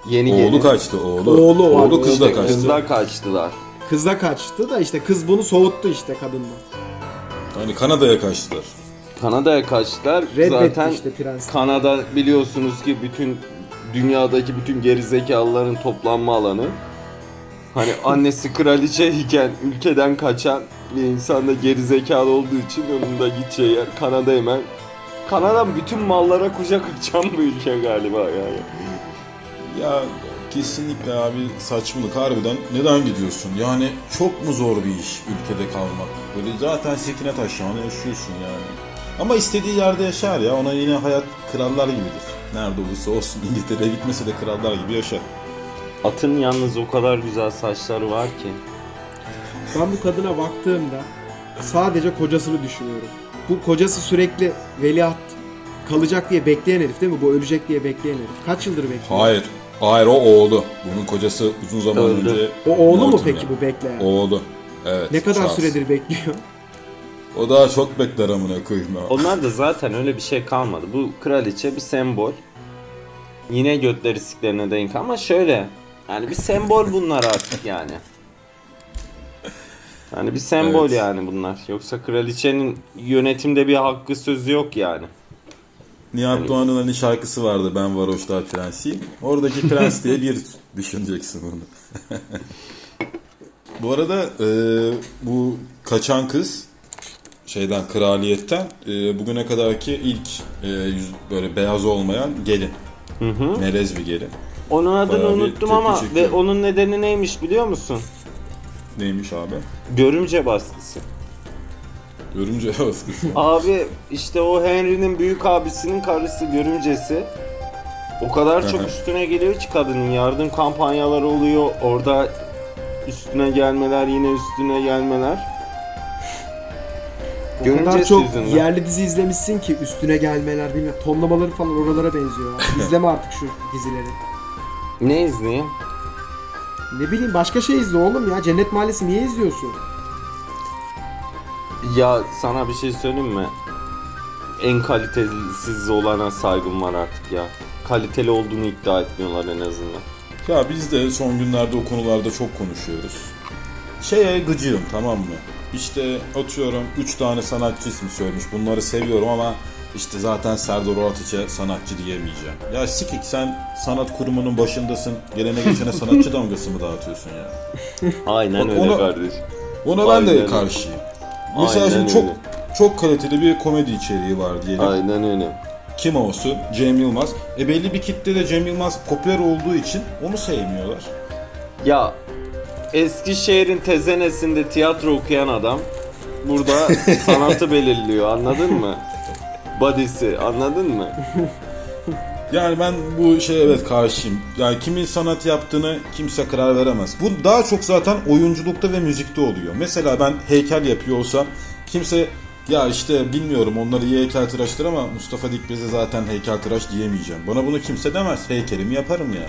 Speaker 3: Yeni gelin.
Speaker 2: Oğlu kaçtı oğlu.
Speaker 4: Oğlu
Speaker 2: Oğlu kız da
Speaker 3: İşte
Speaker 2: kaçtı.
Speaker 3: Kızlar kaçtılar.
Speaker 4: Kız da kaçtı da işte kız bunu soğuttu işte kadından.
Speaker 2: Hani Kanada'ya kaçtılar.
Speaker 3: Kanada'ya kaçtılar.
Speaker 4: Reddetti
Speaker 3: zaten
Speaker 4: işte prens.
Speaker 3: Kanada biliyorsunuz ki bütün dünyadaki bütün gerizekalıların toplanma alanı. Hani annesi kraliçe iken ülkeden kaçan bir insan da gerizekalı olduğu için onun da gideceği yer Kanada hemen. Kanada bütün mallara kucak açan bir ülke galiba yani.
Speaker 2: Ya kesinlikle abi saçmalık harbiden. Neden gidiyorsun? Yani çok mu zor bir iş ülkede kalmak? Böyle zaten sikine taşağını yaşıyorsun yani. Ama istediği yerde yaşar ya. Ona yine hayat krallar gibidir. Nerede olursa olsun İngiltere'ye gitmese de krallar gibi yaşar.
Speaker 3: Atın yalnız o kadar güzel saçları var ki.
Speaker 4: Ben bu kadına baktığımda sadece kocasını düşünüyorum. Bu kocası sürekli veliaht kalacak diye bekleyen herif değil mi? Bu ölecek diye bekleyen herif. Kaç yıldır bekliyor?
Speaker 2: Hayır. Hayır o oğlu. Bunun kocası uzun zaman
Speaker 3: Öldü.
Speaker 2: önce...
Speaker 4: O oğlu mu peki bu bekleyen?
Speaker 2: Oğlu. Evet.
Speaker 4: ne kadar
Speaker 2: Charles.
Speaker 4: süredir bekliyor?
Speaker 2: O daha çok bekler amına koyayım ya.
Speaker 3: Onlar da zaten öyle bir şey kalmadı. Bu kraliçe bir sembol. Yine götleri siklerine denk ama şöyle. Yani bir sembol bunlar artık yani. Yani bir sembol
Speaker 2: Evet.
Speaker 3: yani bunlar. Yoksa kraliçenin yönetimde bir hakkı sözü yok yani.
Speaker 2: Nihat Doğan'ın hani şarkısı vardı Ben Varoşlar Prensiyim. Oradaki prens diye bir düşüneceksin onu. bu arada e, bu kaçan kız şeyden kraliyetten e, bugüne kadarki ilk e, yüz, böyle beyaz olmayan gelin. Melez bir gelin.
Speaker 3: Onun adını
Speaker 2: Bayağı bir
Speaker 3: unuttum
Speaker 2: tepki
Speaker 3: ama ve
Speaker 2: çekiyor.
Speaker 3: onun nedeni neymiş biliyor musun?
Speaker 2: Neymiş abi?
Speaker 3: Görümce baskısı.
Speaker 2: Örümce baskısı.
Speaker 3: Abi işte o Henry'nin büyük abisinin karısı görümcesi. O kadar çok üstüne geliyor ki kadının yardım kampanyaları oluyor. Orada üstüne gelmeler yine üstüne gelmeler.
Speaker 4: O kadar
Speaker 3: Görümcesi
Speaker 4: çok
Speaker 3: yüzünden.
Speaker 4: yerli dizi izlemişsin ki üstüne gelmeler bilmem tonlamaları falan oralara benziyor. İzleme artık şu dizileri.
Speaker 3: Ne izleyeyim?
Speaker 4: Ne bileyim başka şey izle oğlum ya. Cennet Mahallesi niye izliyorsun?
Speaker 3: Ya sana bir şey söyleyeyim mi? En kalitesiz olana saygım var artık ya. Kaliteli olduğunu iddia etmiyorlar en azından.
Speaker 2: Ya biz de son günlerde o konularda çok konuşuyoruz. Şeye gıcığım tamam mı? İşte atıyorum 3 tane sanatçı ismi söylemiş. Bunları seviyorum ama işte zaten Serdar Ortaç'a sanatçı diyemeyeceğim. Ya sikik sen sanat kurumunun başındasın. Gelene geçene sanatçı damgası mı dağıtıyorsun ya?
Speaker 3: Aynen
Speaker 2: Bak
Speaker 3: öyle
Speaker 2: onu-
Speaker 3: kardeş.
Speaker 2: Ona ben
Speaker 3: Aynen
Speaker 2: de
Speaker 3: öyle.
Speaker 2: karşıyım. Mesela
Speaker 3: Aynen
Speaker 2: şimdi çok
Speaker 3: öyle.
Speaker 2: çok kaliteli bir komedi içeriği var diyelim.
Speaker 3: Aynen öyle.
Speaker 2: Kim olsun? Cem Yılmaz. E belli bir kitle de Cem Yılmaz popüler olduğu için onu sevmiyorlar.
Speaker 3: Ya Eskişehir'in tezenesinde tiyatro okuyan adam burada sanatı belirliyor anladın mı? Body'si anladın mı?
Speaker 2: Yani ben bu şey evet karşıyım. Yani kimin sanat yaptığını kimse karar veremez. Bu daha çok zaten oyunculukta ve müzikte oluyor. Mesela ben heykel yapıyor olsam kimse ya işte bilmiyorum onları iyi heykeltıraştır ama Mustafa Dikmez'e zaten heykeltıraş diyemeyeceğim. Bana bunu kimse demez. Heykelimi yaparım ya.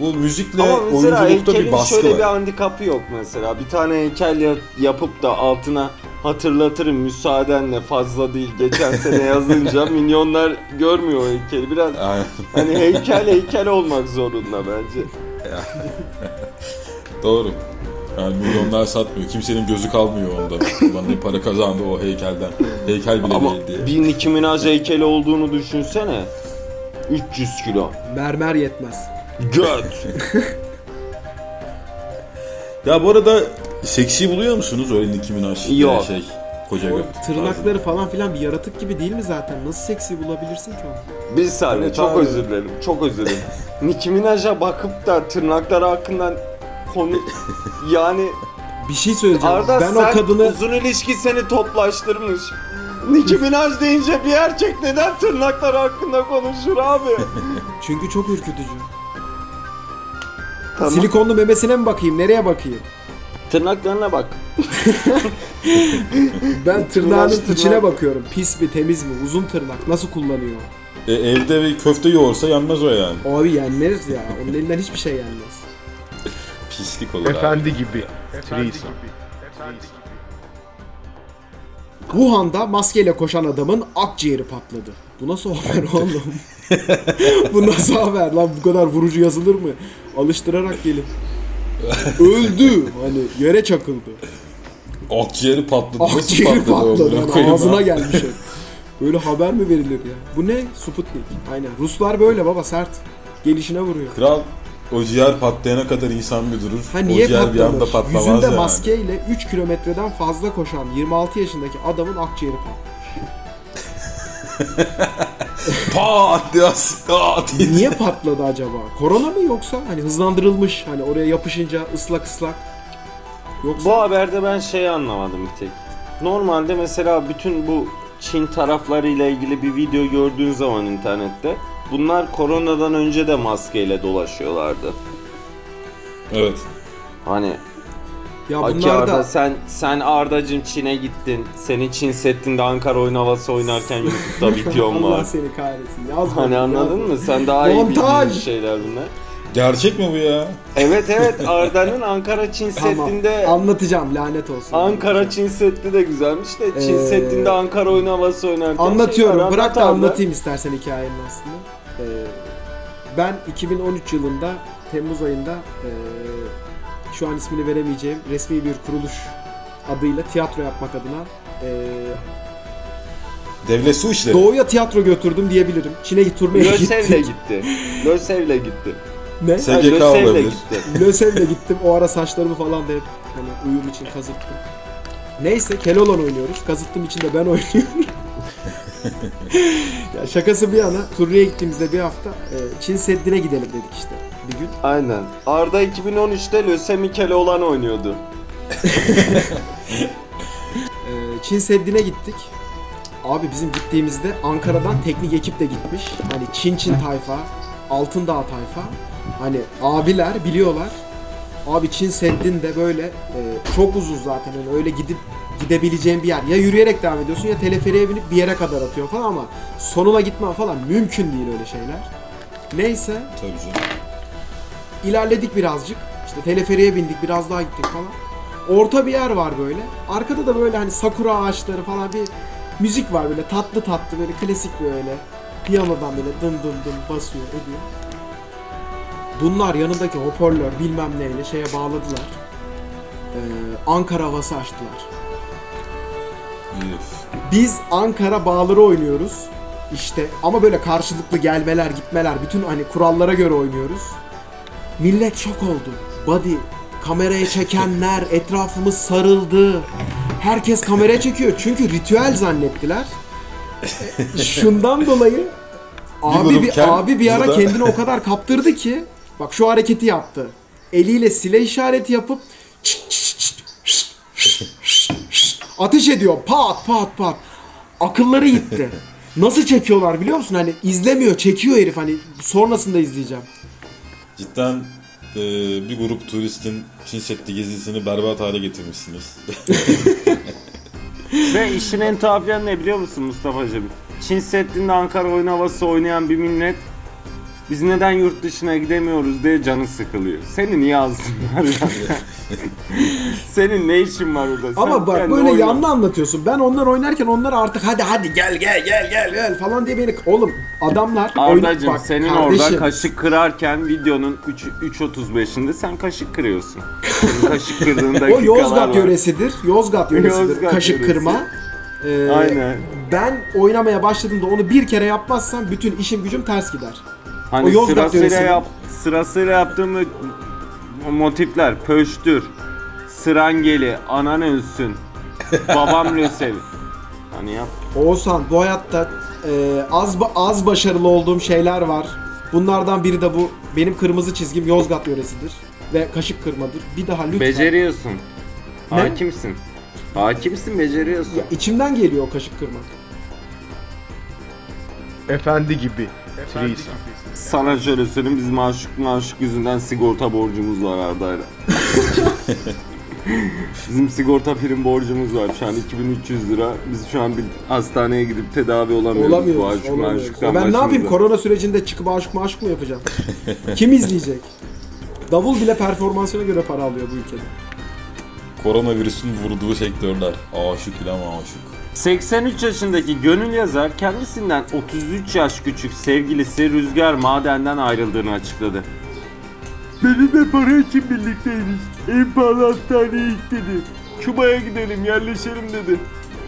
Speaker 2: Bu müzikle
Speaker 3: Ama mesela
Speaker 2: oyunculukta bir baskı
Speaker 3: şöyle
Speaker 2: var.
Speaker 3: bir handikapı yok mesela. Bir tane heykel ya- yapıp da altına hatırlatırım müsaadenle fazla değil geçen sene yazınca milyonlar görmüyor o heykeli. Biraz
Speaker 2: Aynen.
Speaker 3: hani heykel heykel olmak zorunda bence.
Speaker 2: Doğru. Yani milyonlar satmıyor. Kimsenin gözü kalmıyor onda. Ulan ne para kazandı o heykelden. Heykel bile
Speaker 3: Ama
Speaker 2: değil diye.
Speaker 3: bir Nicki Minaj heykeli olduğunu düşünsene. 300 kilo.
Speaker 4: Mermer yetmez.
Speaker 3: Göt.
Speaker 2: Ya bu arada seksi buluyor musunuz öyle Nicki Minaj
Speaker 3: Yok.
Speaker 2: şey koca
Speaker 4: O tırnakları falan filan bir yaratık gibi değil mi zaten? Nasıl seksi bulabilirsin ki onu?
Speaker 3: Bir saniye
Speaker 2: Evet
Speaker 3: çok
Speaker 2: abi.
Speaker 3: özür dilerim. Çok özür dilerim. Nicki Minaj'a bakıp da tırnakları hakkında konu yani
Speaker 4: Bir şey söyleyeceğim.
Speaker 3: Arda
Speaker 4: ben
Speaker 3: sen
Speaker 4: o kadını
Speaker 3: uzun ilişki seni toplaştırmış. Nicki Minaj deyince bir erkek neden tırnakları hakkında konuşur abi?
Speaker 4: çünkü çok ürkütücü.
Speaker 3: Tamam.
Speaker 4: Silikonlu memesine mi bakayım? Nereye bakayım?
Speaker 3: Tırnaklarına bak.
Speaker 4: Ben tırnağının
Speaker 3: tırnak.
Speaker 4: içine bakıyorum. Pis mi, temiz mi? Uzun tırnak. Nasıl kullanıyor?
Speaker 2: E, evde bir köfte yoğursa yenmez o yani.
Speaker 4: Abi yenmez ya. Onun elinden hiçbir şey yenmez.
Speaker 2: Pislik olur abi.
Speaker 1: Efendi gibi. Threesome.
Speaker 4: Wuhan'da maskeyle koşan adamın akciğeri patladı. Bu nasıl haber oğlum? bu nasıl haber lan? Bu kadar vurucu yazılır mı? Alıştırarak gelin. Öldü. Hani yere çakıldı.
Speaker 2: Akciğeri patladı. Nasıl
Speaker 4: Akciğeri
Speaker 2: patladı?
Speaker 4: patladı. Yani ağzına gelmiş. hep. Böyle haber mi verilir ya? Bu ne? Sputnik. Aynen. Ruslar böyle baba sert. Gelişine vuruyor.
Speaker 2: Kral o ciğer patlayana kadar insan bir durur.
Speaker 4: Ha
Speaker 2: o
Speaker 4: niye
Speaker 2: ciğer bir anda
Speaker 4: patlamış?
Speaker 2: patlamaz
Speaker 4: Yüzünde
Speaker 2: yani.
Speaker 4: maskeyle 3 kilometreden fazla koşan 26 yaşındaki adamın akciğeri patladı.
Speaker 2: Pat diye pat.
Speaker 4: Niye patladı acaba? Korona mı yoksa hani hızlandırılmış hani oraya yapışınca ıslak ıslak yoksa
Speaker 3: Bu haberde ben şeyi anlamadım bir tek. Normalde mesela bütün bu Çin taraflarıyla ilgili bir video gördüğün zaman internette bunlar koronadan önce de maskeyle dolaşıyorlardı.
Speaker 2: Evet.
Speaker 3: Hani
Speaker 4: ya
Speaker 3: Aki
Speaker 4: bunlar
Speaker 3: Arda
Speaker 4: da
Speaker 3: sen sen Ardacım Çin'e gittin. Seni Çin Seddi'nde Ankara oyun havası oynarken YouTube'da videom
Speaker 4: Allah
Speaker 3: var.
Speaker 4: seni kahretsin. Yazma.
Speaker 3: Hani anladın
Speaker 4: yazma.
Speaker 3: mı? Sen daha iyi
Speaker 4: Montaj.
Speaker 3: bildiğin şeyler bunlar.
Speaker 2: Gerçek mi bu ya?
Speaker 3: Evet evet Arda'nın Ankara Çin
Speaker 4: Tamam.
Speaker 3: Seddi'nde
Speaker 4: Anlatacağım lanet olsun.
Speaker 3: Ankara Çin Seddi de güzelmiş de Çin
Speaker 4: Ee,
Speaker 3: Seddi'nde Ankara oyun havası oynarken
Speaker 4: Anlatıyorum.
Speaker 3: şeyler
Speaker 4: Bırak da anlatayım istersen hikayenin aslında. Ee, ben 2013 yılında Temmuz ayında ee, şu an ismini veremeyeceğim resmi bir kuruluş adıyla tiyatro yapmak adına ee,
Speaker 2: Devlet su işleri.
Speaker 4: Doğu'ya tiyatro götürdüm diyebilirim. Çin'e git turneye
Speaker 3: Lösev'le
Speaker 4: gittik.
Speaker 3: gitti. Lösev'le gitti.
Speaker 4: Ne?
Speaker 3: Ha,
Speaker 2: SGK
Speaker 3: Lösev'le
Speaker 2: olabilir.
Speaker 3: gitti.
Speaker 4: Lösev'le gittim. O ara saçlarımı falan da hep hani uyum için kazıttım. Neyse Keloğlan oynuyoruz. Kazıttım için de ben oynuyorum. ya şakası bir yana turneye gittiğimizde bir hafta e, Çin Seddi'ne gidelim dedik işte bir gün.
Speaker 3: Aynen. Arda 2013'te Lösemi Keloğlan oynuyordu.
Speaker 4: E, Çin Seddi'ne gittik. Abi bizim gittiğimizde Ankara'dan teknik ekip de gitmiş. Hani Çin Çin tayfa, Altındağ tayfa. Hani abiler biliyorlar. Abi Çin Seddi'nde böyle e, çok uzun zaten hani öyle gidip gidebileceğin bir yer. Ya yürüyerek devam ediyorsun ya teleferiğe binip bir yere kadar atıyor falan ama sonuna gitmen falan mümkün değil öyle şeyler. Neyse
Speaker 2: Tabii canım.
Speaker 4: İlerledik birazcık. İşte teleferiğe bindik biraz daha gittik falan. Orta bir yer var böyle. Arkada da böyle hani sakura ağaçları falan bir müzik var böyle tatlı tatlı böyle klasik böyle. Piyanodan böyle dın dın dın basıyor ediyor. Bunlar yanındaki hoparlör bilmem neyle şeye bağladılar. Ee, Ankara havası açtılar.
Speaker 2: Üf.
Speaker 4: Biz Ankara bağları oynuyoruz. İşte ama böyle karşılıklı gelmeler gitmeler bütün hani kurallara göre oynuyoruz. Millet şok oldu. Body kameraya çekenler etrafımız sarıldı. Herkes kameraya çekiyor çünkü ritüel zannettiler. E, Şundan dolayı abi bir, abi bir ara kendini o kadar kaptırdı ki bak şu hareketi yaptı. Eliyle sile işareti yapıp ateş ediyor. Pat pat pat. Akılları gitti. Nasıl çekiyorlar biliyor musun? Hani izlemiyor, çekiyor herif hani sonrasında izleyeceğim.
Speaker 2: Cidden e, bir grup turistin Çin Seddi gezisini berbat hale getirmişsiniz.
Speaker 3: Ve işin en tuhaf ne biliyor musun Mustafa'cığım? Çin Seddi'nde Ankara oyun havası oynayan bir millet biz neden yurt dışına gidemiyoruz diye canı sıkılıyor. Seni niye alsınlar ya? Senin ne işin var orada? Sen
Speaker 4: Ama bak
Speaker 3: kendi
Speaker 4: böyle
Speaker 3: oyna.
Speaker 4: yanlı anlatıyorsun. Ben onlar oynarken onlar artık hadi hadi gel gel gel gel gel falan diye beni oğlum adamlar
Speaker 3: Ardacığım
Speaker 4: bak,
Speaker 3: senin
Speaker 4: kardeşim,
Speaker 3: orada kaşık kırarken videonun 3 3.35'inde sen kaşık kırıyorsun. Senin kaşık kırdığın dakikalar
Speaker 4: o Yozgat
Speaker 3: var.
Speaker 4: yöresidir. Yozgat yöresidir.
Speaker 3: Yozgat
Speaker 4: Kaşık
Speaker 3: yöresi.
Speaker 4: kırma. Ee,
Speaker 3: Aynen.
Speaker 4: ben oynamaya başladığımda onu bir kere yapmazsam bütün işim gücüm ters gider. O
Speaker 3: Hani
Speaker 4: Yozgat
Speaker 3: sırasıyla yap sırasıyla yaptığım motifler pöştür, sırangeli, anan ölsün, babam lösev. Hani yap.
Speaker 4: Oğuzhan bu hayatta e, az az başarılı olduğum şeyler var. Bunlardan biri de bu. Benim kırmızı çizgim Yozgat yöresidir ve kaşık kırmadır. Bir daha lütfen.
Speaker 3: Beceriyorsun.
Speaker 4: Ne?
Speaker 3: Hakimsin. Hakimsin beceriyorsun.
Speaker 4: Ya içimden geliyor o kaşık kırmak.
Speaker 1: Efendi gibi. Threesome.
Speaker 3: Sana şöyle söyleyeyim bizim aşık maşık yüzünden sigorta borcumuz var Arda'yla. bizim sigorta prim borcumuz var şu an 2300 lira. Biz şu an bir hastaneye gidip tedavi olamıyoruz, bu
Speaker 4: Olamıyoruz.
Speaker 3: aşık
Speaker 4: olamıyoruz.
Speaker 3: maşıktan
Speaker 4: Ben ne yapayım? Korona sürecinde çıkıp aşık maşık mı yapacağım? Kim izleyecek? Davul bile performansına göre para alıyor bu ülkede.
Speaker 2: Koronavirüsün vurduğu sektörler. Aşık ile aşık.
Speaker 3: 83 yaşındaki gönül yazar kendisinden 33 yaş küçük sevgilisi Rüzgar Maden'den ayrıldığını açıkladı. Benimle para için birlikteydik. En pahalı hastaneye git dedi. Küba'ya gidelim yerleşelim dedi.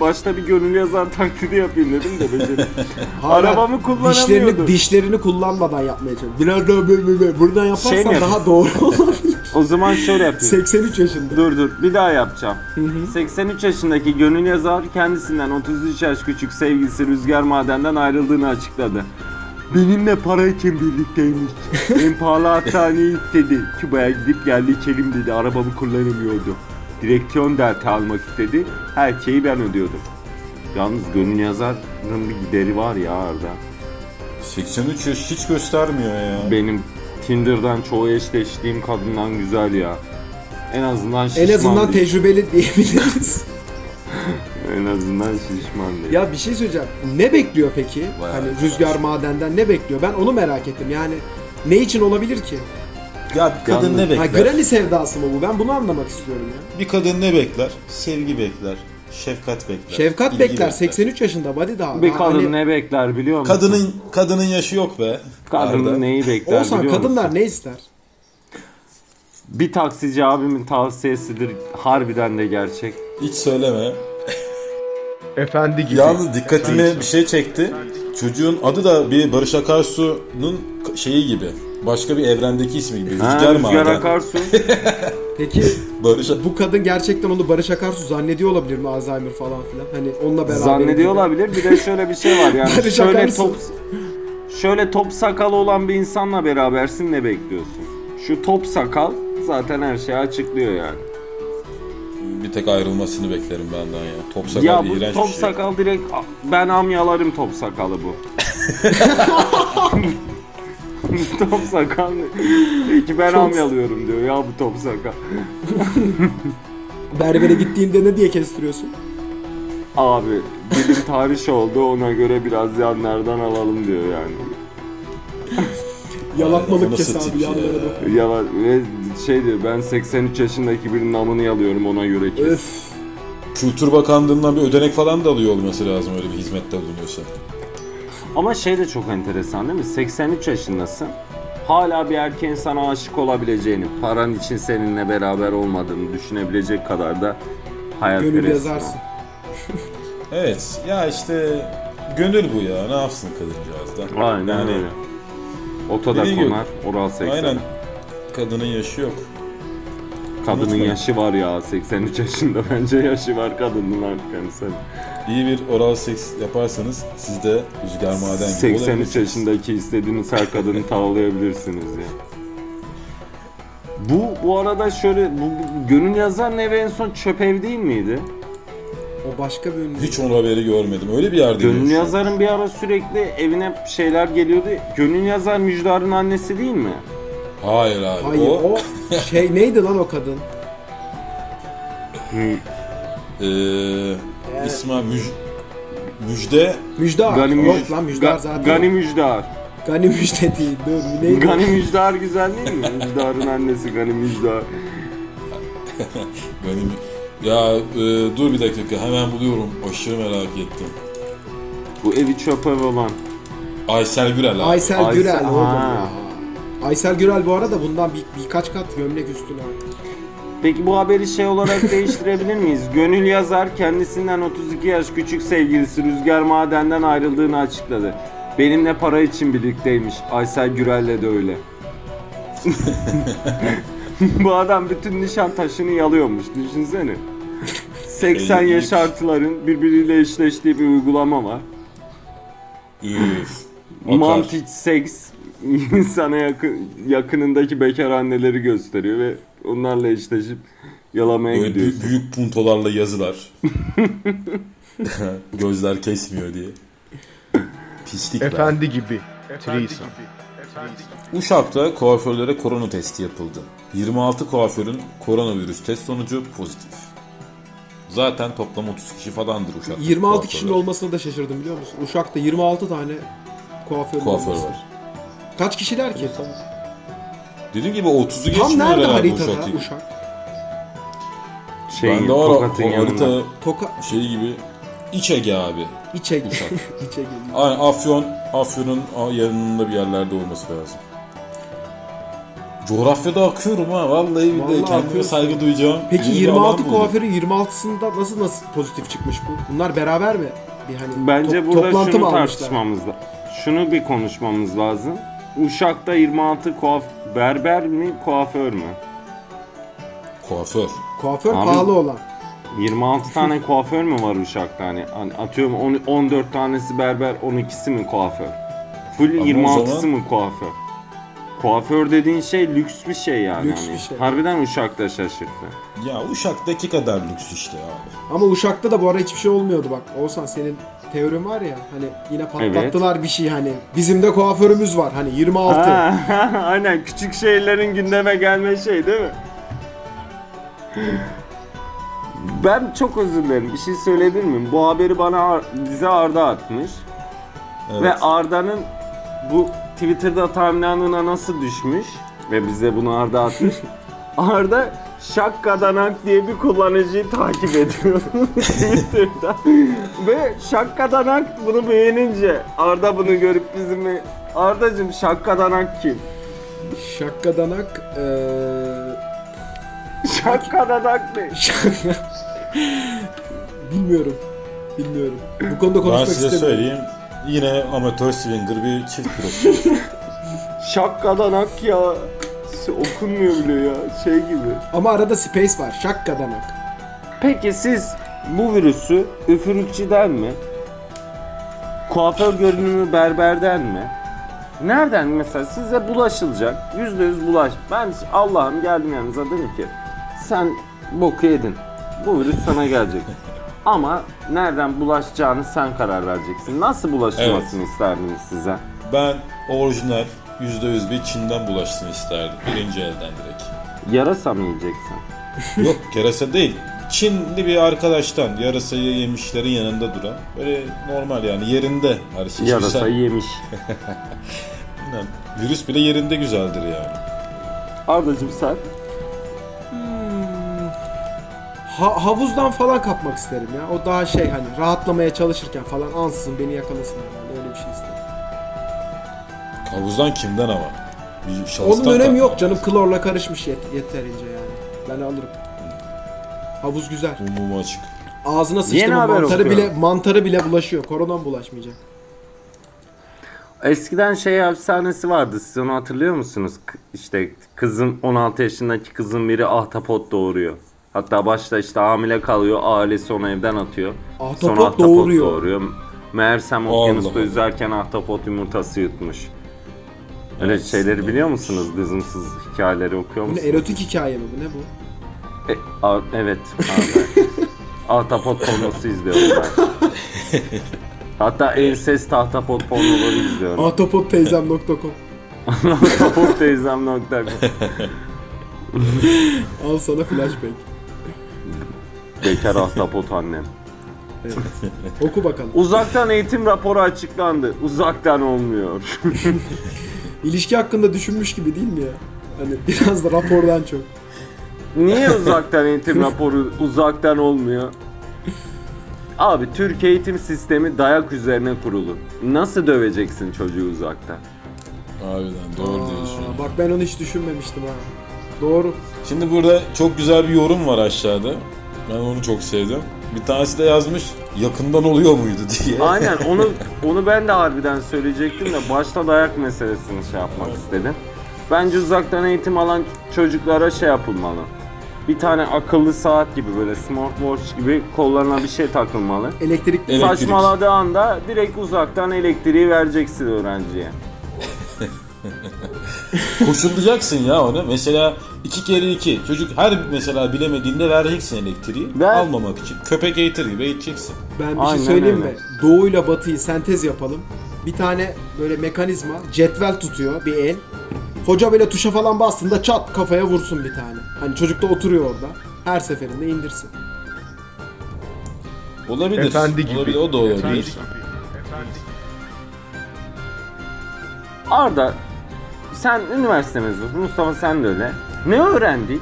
Speaker 3: Başta bir gönül yazar taklidi yapayım dedim de becerim. Arabamı kullanamıyordu.
Speaker 4: Dişlerini, dişlerini kullanmadan yapmaya çalışıyor. Biraz daha böyle böyle. Buradan yaparsan
Speaker 3: Şey mi
Speaker 4: daha doğru olabilir.
Speaker 3: O zaman şöyle yapayım.
Speaker 4: 83 yaşında.
Speaker 3: Dur dur bir daha yapacağım. 83 yaşındaki gönül yazar kendisinden 33 yaş küçük sevgilisi Rüzgar Maden'den ayrıldığını açıkladı. Benimle para için birlikteymiş. en pahalı hastaneye git dedi. Küba'ya gidip yerleşelim dedi. Arabamı kullanamıyordu. Direksiyon delta almak istedi. Her şeyi ben ödüyordum. Yalnız gönül yazarın bir gideri var ya Arda.
Speaker 2: 83 yaş hiç göstermiyor ya.
Speaker 3: Benim Tinder'dan çoğu eşleştiğim kadından güzel ya. En azından şişman
Speaker 4: En azından
Speaker 3: değil.
Speaker 4: tecrübeli diyebiliriz.
Speaker 3: En azından şişman değil.
Speaker 4: ya bir şey söyleyeceğim. Ne bekliyor peki?
Speaker 2: Bayağı
Speaker 4: hani. Rüzgar Maden'den ne bekliyor? Ben onu merak ettim. Yani ne için olabilir ki?
Speaker 2: Ya kadın
Speaker 3: Yalnız-
Speaker 2: ne
Speaker 4: Ha
Speaker 2: bekler?
Speaker 4: granny sevdası mı bu? Ben bunu anlamak istiyorum ya.
Speaker 2: Bir kadın ne bekler? Sevgi bekler. Şefkat bekler.
Speaker 4: Şefkat
Speaker 2: ilgi
Speaker 4: bekler. 83 yaşında body daha.
Speaker 3: Bir
Speaker 4: Daha
Speaker 3: kadın
Speaker 4: hani-
Speaker 3: ne bekler biliyor musun?
Speaker 2: Kadının kadının yaşı yok be.
Speaker 3: Kadının
Speaker 2: Arda.
Speaker 3: neyi bekler
Speaker 4: Olsan
Speaker 3: biliyor
Speaker 4: kadınlar
Speaker 3: musun?
Speaker 4: ne ister?
Speaker 3: Bir taksici abimin tavsiyesidir. Harbiden de gerçek.
Speaker 2: Hiç söyleme.
Speaker 1: Efendi gibi.
Speaker 2: Yalnız dikkatimi bir şey çekti. Çocuğun adı da bir Barış Akarsu'nun şeyi gibi. Başka bir evrendeki ismi gibi.
Speaker 3: Ha,
Speaker 2: Rüzgar
Speaker 3: Rüzgar
Speaker 2: Maden.
Speaker 3: Akarsu.
Speaker 4: Peki
Speaker 2: Barış
Speaker 4: bu kadın gerçekten onu Barış Akarsu zannediyor olabilir mi Alzheimer falan filan? Hani onunla beraber.
Speaker 3: Zannediyor olabilir. Bir de şöyle bir şey var yani.
Speaker 4: Barış
Speaker 3: şöyle
Speaker 4: Akarsu.
Speaker 3: top şöyle top sakalı olan bir insanla berabersin ne bekliyorsun? Şu top sakal zaten her şeyi açıklıyor yani.
Speaker 2: bir tek ayrılmasını beklerim benden ya. Top sakal
Speaker 3: ya bu
Speaker 2: iğrenç
Speaker 3: top
Speaker 2: bir şey.
Speaker 3: sakal direkt ben amyalarım top sakalı bu. top sakal? Peki ben amyalıyorum diyor ya bu top sakal.
Speaker 4: Berbere gittiğinde ne diye kestiriyorsun?
Speaker 3: Abi dilim tarih oldu ona göre biraz yanlardan alalım diyor yani.
Speaker 4: Yalatmalık kes abi
Speaker 2: ya?
Speaker 4: yanlara bak.
Speaker 3: Yalan ve şey diyor ben 83 yaşındaki birinin amını yalıyorum ona göre kes.
Speaker 4: Öf.
Speaker 2: Kültür Bakanlığı'ndan bir ödenek falan da alıyor olması lazım öyle bir hizmette bulunuyorsa.
Speaker 3: Ama şey de çok enteresan değil mi? 83 yaşındasın. Hala bir erkeğin sana aşık olabileceğini, paran için seninle beraber olmadığını düşünebilecek kadar da
Speaker 4: yazarsın.
Speaker 2: Evet ya işte gönül bu ya ne yapsın kadıncağız da.
Speaker 3: Aynen
Speaker 2: Yani
Speaker 3: öyle. Otoda konar, oral seks.
Speaker 2: Aynen. Kadının yaşı yok.
Speaker 3: Kadının yaşı var ya 83 yaşında bence yaşı var kadının artık sen.
Speaker 2: İyi bir oral seks yaparsanız siz de rüzgar maden gibi
Speaker 3: 83
Speaker 2: olabilirsiniz.
Speaker 3: yaşındaki istediğiniz her kadını tavlayabilirsiniz ya. Bu bu arada şöyle bu, Gönül Yazar'ın evi en son çöp ev değil miydi?
Speaker 4: O başka bir ünlü.
Speaker 2: Hiç onun haberi görmedim. Öyle bir yerde
Speaker 3: Gönül. Yazar'ın bir ara sürekli evine şeyler geliyordu. Gönül Yazar Müjdar'ın annesi değil mi?
Speaker 2: Hayır abi.
Speaker 4: Hayır
Speaker 2: o,
Speaker 4: o şey neydi lan o kadın?
Speaker 2: eee İsmail Müj, Müjde
Speaker 4: Müjdar.
Speaker 3: Gani,
Speaker 4: Yok
Speaker 3: Müj-
Speaker 4: lan Müjdar
Speaker 3: Ga-
Speaker 4: zaten.
Speaker 3: Gani Müjdar.
Speaker 4: Gani Müjde değil. Dur neydi?
Speaker 3: Gani Müjdar güzel değil mi? Müjdar'ın annesi Gani Müjdar.
Speaker 2: benim ya eee, dur bir dakika hemen buluyorum. Aşırı merak ettim.
Speaker 3: Bu evi çöp ev olan.
Speaker 2: Aysel Gürel abi.
Speaker 4: Aysel
Speaker 3: Aysel-
Speaker 4: Gürel ya. Aysel Gürel bu arada bundan bir, birkaç kat gömlek üstüne.
Speaker 3: Peki bu haberi şey olarak değiştirebilir miyiz? Gönül yazar kendisinden 32 yaş küçük sevgilisi Rüzgar Maden'den ayrıldığını açıkladı. Benimle para için birlikteymiş. Aysel Gürel'le de öyle. bu adam bütün nişan taşını yalıyormuş. Düşünsene. 80 yaş artıların birbiriyle eşleştiği bir uygulama var. Mantic seks insana yakın, yakınındaki bekar anneleri gösteriyor ve onlarla eşleşip yalamaya
Speaker 2: Böyle
Speaker 3: gidiyorsun.
Speaker 2: büyük, büyük puntolarla yazılar. Gözler kesmiyor diye. Pislik be.
Speaker 1: Efendi gibi. Threesome.
Speaker 2: Uşak'ta kuaförlere korona testi yapıldı. 26 kuaförün koronavirüs test sonucu pozitif. Zaten toplam 30 kişi falandır Uşak'ta.
Speaker 4: 26 kişinin
Speaker 2: kuaförler.
Speaker 4: olmasına da şaşırdım biliyor musun? Uşak'ta 26 tane kuaför,
Speaker 2: kuaför
Speaker 4: olması.
Speaker 2: var.
Speaker 4: Kaç kişiler ki?
Speaker 2: Dediğim gibi 30'u
Speaker 4: Tam
Speaker 2: geçmiyor
Speaker 4: nerede
Speaker 2: herhalde
Speaker 4: haritada
Speaker 2: Uşak'ta.
Speaker 4: Uşak?
Speaker 3: Şey,
Speaker 2: Bende var
Speaker 3: Tokat'ın
Speaker 2: o
Speaker 3: yanında.
Speaker 2: harita
Speaker 4: Toka...
Speaker 2: şey gibi İç Ege abi.
Speaker 4: İçe
Speaker 2: Uşak.
Speaker 4: İçe geliyor.
Speaker 2: Aynen Afyon, Afyon'un yanında bir yerlerde olması lazım. Coğrafyada akıyorum ha vallahi billahi
Speaker 4: Vallahi
Speaker 2: kendime
Speaker 4: akıyorsun.
Speaker 2: saygı duyacağım.
Speaker 4: Peki
Speaker 2: yeni bir
Speaker 4: 26
Speaker 2: alan buldum.
Speaker 4: kuaförün 26'sında nasıl nasıl pozitif çıkmış bu? Bunlar beraber mi? Bir hani
Speaker 3: Bence
Speaker 4: top-
Speaker 3: burada
Speaker 4: toplantı
Speaker 3: şunu
Speaker 4: mı almışlar?
Speaker 3: tartışmamız lazım. Şunu bir konuşmamız lazım. Uşak'ta 26 kuaf berber mi kuaför mü?
Speaker 2: Kuaför.
Speaker 4: Kuaför
Speaker 3: Abi-
Speaker 4: pahalı olan.
Speaker 3: 26 tane kuaför mü var Uşak'ta hani? hani atıyorum on- 14 tanesi berber 12'si mi kuaför? Full
Speaker 2: Ama o
Speaker 3: 26'sı
Speaker 2: zaman-
Speaker 3: mı kuaför? Kuaför dediğin şey lüks bir şey yani.
Speaker 4: Lüks
Speaker 3: hani.
Speaker 4: bir şey.
Speaker 3: Harbiden Uşak'ta şaşırttı.
Speaker 2: Ya Uşak'taki kadar lüks işte abi.
Speaker 4: Ama Uşak'ta da bu ara hiçbir şey olmuyordu bak. Oğuzhan senin teorin var ya hani yine patlattılar bir şey hani. Bizim de kuaförümüz var hani 26.
Speaker 3: Ha, aynen küçük şeylerin gündeme gelme şey değil mi? Ben çok özür dilerim. Bir şey söyleyebilir miyim? Bu haberi bana bize Arda atmış.
Speaker 2: Evet.
Speaker 3: Ve Arda'nın bu Twitter'da timeline'ına nasıl düşmüş ve bize bunu Arda atmış. Arda Şakkadanak diye bir kullanıcıyı takip ediyor Twitter'da. ve Şakkadanak bunu beğenince Arda bunu görüp bizimle Ardacım Şakkadanak kim?
Speaker 4: Şakkadanak eee
Speaker 3: Şakkadanak ne?
Speaker 4: bilmiyorum. Bilmiyorum. Bu konuda
Speaker 2: Ben
Speaker 4: konuşmak
Speaker 2: size
Speaker 4: istemiyorum.
Speaker 2: söyleyeyim. Yine amatör swinger bir çift profil.
Speaker 3: Şakkadanak ya. Okunmuyor bile ya. Şey gibi.
Speaker 4: Ama arada space var. Şakkadanak.
Speaker 3: Peki siz bu virüsü üfürükçüden mi? Kuaför görünümü berberden mi? Nereden mesela size bulaşılacak? Yüzde yüz bulaş. Ben Allah'ım geldim yanınıza dedim ki sen boku yedin. Bu virüs sana gelecek. Ama nereden bulaşacağını sen karar vereceksin. Nasıl bulaşılmasını isterdiniz size?
Speaker 2: ben orijinal %100 bir Çin'den bulaşsın isterdim. Birinci elden direkt.
Speaker 3: Yarasa mı yiyeceksin?
Speaker 2: Yok yarasa değil. Çinli bir arkadaştan yarasayı yemişlerin yanında duran. Böyle normal yani yerinde her şey.
Speaker 3: Yarasa
Speaker 2: Güzel.
Speaker 3: yemiş.
Speaker 2: Aynen. Virüs bile yerinde güzeldir yani.
Speaker 3: Ardacım sen?
Speaker 4: Ha- havuzdan falan kapmak isterim ya. O daha şey hani rahatlamaya çalışırken falan ansızın beni yakalasın herhalde.
Speaker 2: Havuzdan kimden ama? Bir
Speaker 4: Onun önemi yok canım. Klorla karışmış yet- yeterince yani. Ben alırım. Havuz güzel.
Speaker 2: Umumu açık.
Speaker 4: Ağzına sıçtı
Speaker 3: Yeni
Speaker 4: mı
Speaker 3: haber
Speaker 4: mantarı
Speaker 3: okuyorum.
Speaker 4: bile mantarı bile bulaşıyor. Koronan bulaşmayacak.
Speaker 3: Eskiden şey efsanesi vardı siz onu hatırlıyor musunuz? K- İşte kızın 16 yaşındaki kızın biri ahtapot doğuruyor. Hatta başta işte hamile kalıyor ailesi onu evden atıyor.
Speaker 4: Ahtapot
Speaker 3: Sonra ahtapot
Speaker 4: doğuruyor.
Speaker 3: doğuruyor. Meğersem okyanusta
Speaker 2: Allah.
Speaker 3: yüzerken ahtapot yumurtası yutmuş. Öyle
Speaker 2: Evet,
Speaker 3: şeyleri biliyor musunuz? Dızımsız hikayeleri okuyor
Speaker 4: Bu ne
Speaker 3: musunuz?
Speaker 4: erotik hikaye mi bu ne bu?
Speaker 3: E, a- evet. Abi. Ahtapot pornosu izliyorum ben. Hatta ensest ahtapot pornoları izliyorum.
Speaker 4: Ahtapotteyzem.com
Speaker 3: Ahtapot teyzem nokta.
Speaker 4: Al sana flashback.
Speaker 3: Bekar ahtapot annem.
Speaker 4: Evet. Oku bakalım.
Speaker 3: Uzaktan eğitim raporu açıklandı. Uzaktan olmuyor.
Speaker 4: İlişki hakkında düşünmüş gibi değil mi ya? Hani biraz da rapordan çok.
Speaker 3: Niye uzaktan eğitim raporu uzaktan olmuyor? Abi Türk eğitim sistemi dayak üzerine kurulu. Nasıl döveceksin çocuğu uzaktan?
Speaker 2: Harbiden doğru
Speaker 4: Aa,
Speaker 2: diyorsun.
Speaker 4: bak ben onu hiç düşünmemiştim ha. Doğru.
Speaker 2: Şimdi burada çok güzel bir yorum var aşağıda. Ben onu çok sevdim. Bir tanesi de yazmış yakından oluyor muydu diye.
Speaker 3: Aynen onu onu ben de harbiden söyleyecektim de başta dayak meselesini şey yapmak istedim. Bence uzaktan eğitim alan çocuklara şey yapılmalı. Bir tane akıllı saat gibi böyle smartwatch gibi kollarına bir şey takılmalı.
Speaker 4: Elektrik.
Speaker 2: Elektrik.
Speaker 3: Saçmaladığı anda direkt uzaktan elektriği vereceksin öğrenciye.
Speaker 2: Koşullayacaksın ya onu. Mesela iki kere iki. Çocuk her mesela bilemediğinde vereceksin elektriği.
Speaker 3: Ver.
Speaker 2: Almamak için. Köpek eğitir gibi eğiteceksin.
Speaker 4: Ben bir
Speaker 3: Aynen
Speaker 4: şey söyleyeyim
Speaker 3: öyle.
Speaker 4: mi? Doğuyla batıyı sentez yapalım. Bir tane böyle mekanizma, cetvel tutuyor bir el. Hoca böyle tuşa falan bastığında çat kafaya vursun bir tane. Hani çocuk da oturuyor orada. Her seferinde indirsin.
Speaker 2: Olabilir.
Speaker 1: Efendi gibi.
Speaker 2: Olabilir. O da olabilir.
Speaker 1: Efendi gibi.
Speaker 3: Arda sen üniversite mezunusun. Mustafa sen de öyle. Ne öğrendik?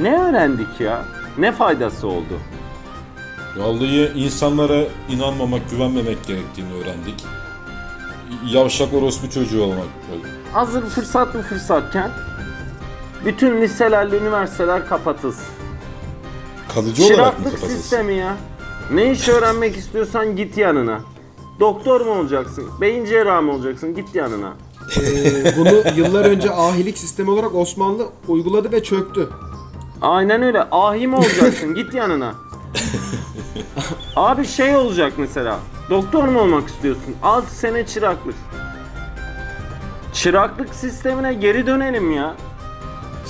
Speaker 3: Ne öğrendik ya? Ne faydası oldu?
Speaker 2: Vallahi insanlara inanmamak, güvenmemek gerektiğini öğrendik. Yavşak orospu çocuğu olmak.
Speaker 3: Hazır fırsatlı fırsatken bütün liselerle üniversiteler kapatılsın.
Speaker 2: Kalıcı olarak mı
Speaker 3: Çıraklık
Speaker 2: kapatılsın?
Speaker 3: sistemi ya. Ne iş öğrenmek istiyorsan git yanına. Doktor mu olacaksın? Beyin cerrahı mı olacaksın? Git yanına.
Speaker 4: Ee, bunu yıllar önce ahilik sistemi olarak Osmanlı uyguladı ve çöktü.
Speaker 3: Aynen öyle. Ahi mi olacaksın? Git yanına. Abi şey olacak mesela. Doktor mu olmak istiyorsun? 6 sene çıraklık. Çıraklık sistemine geri dönelim ya.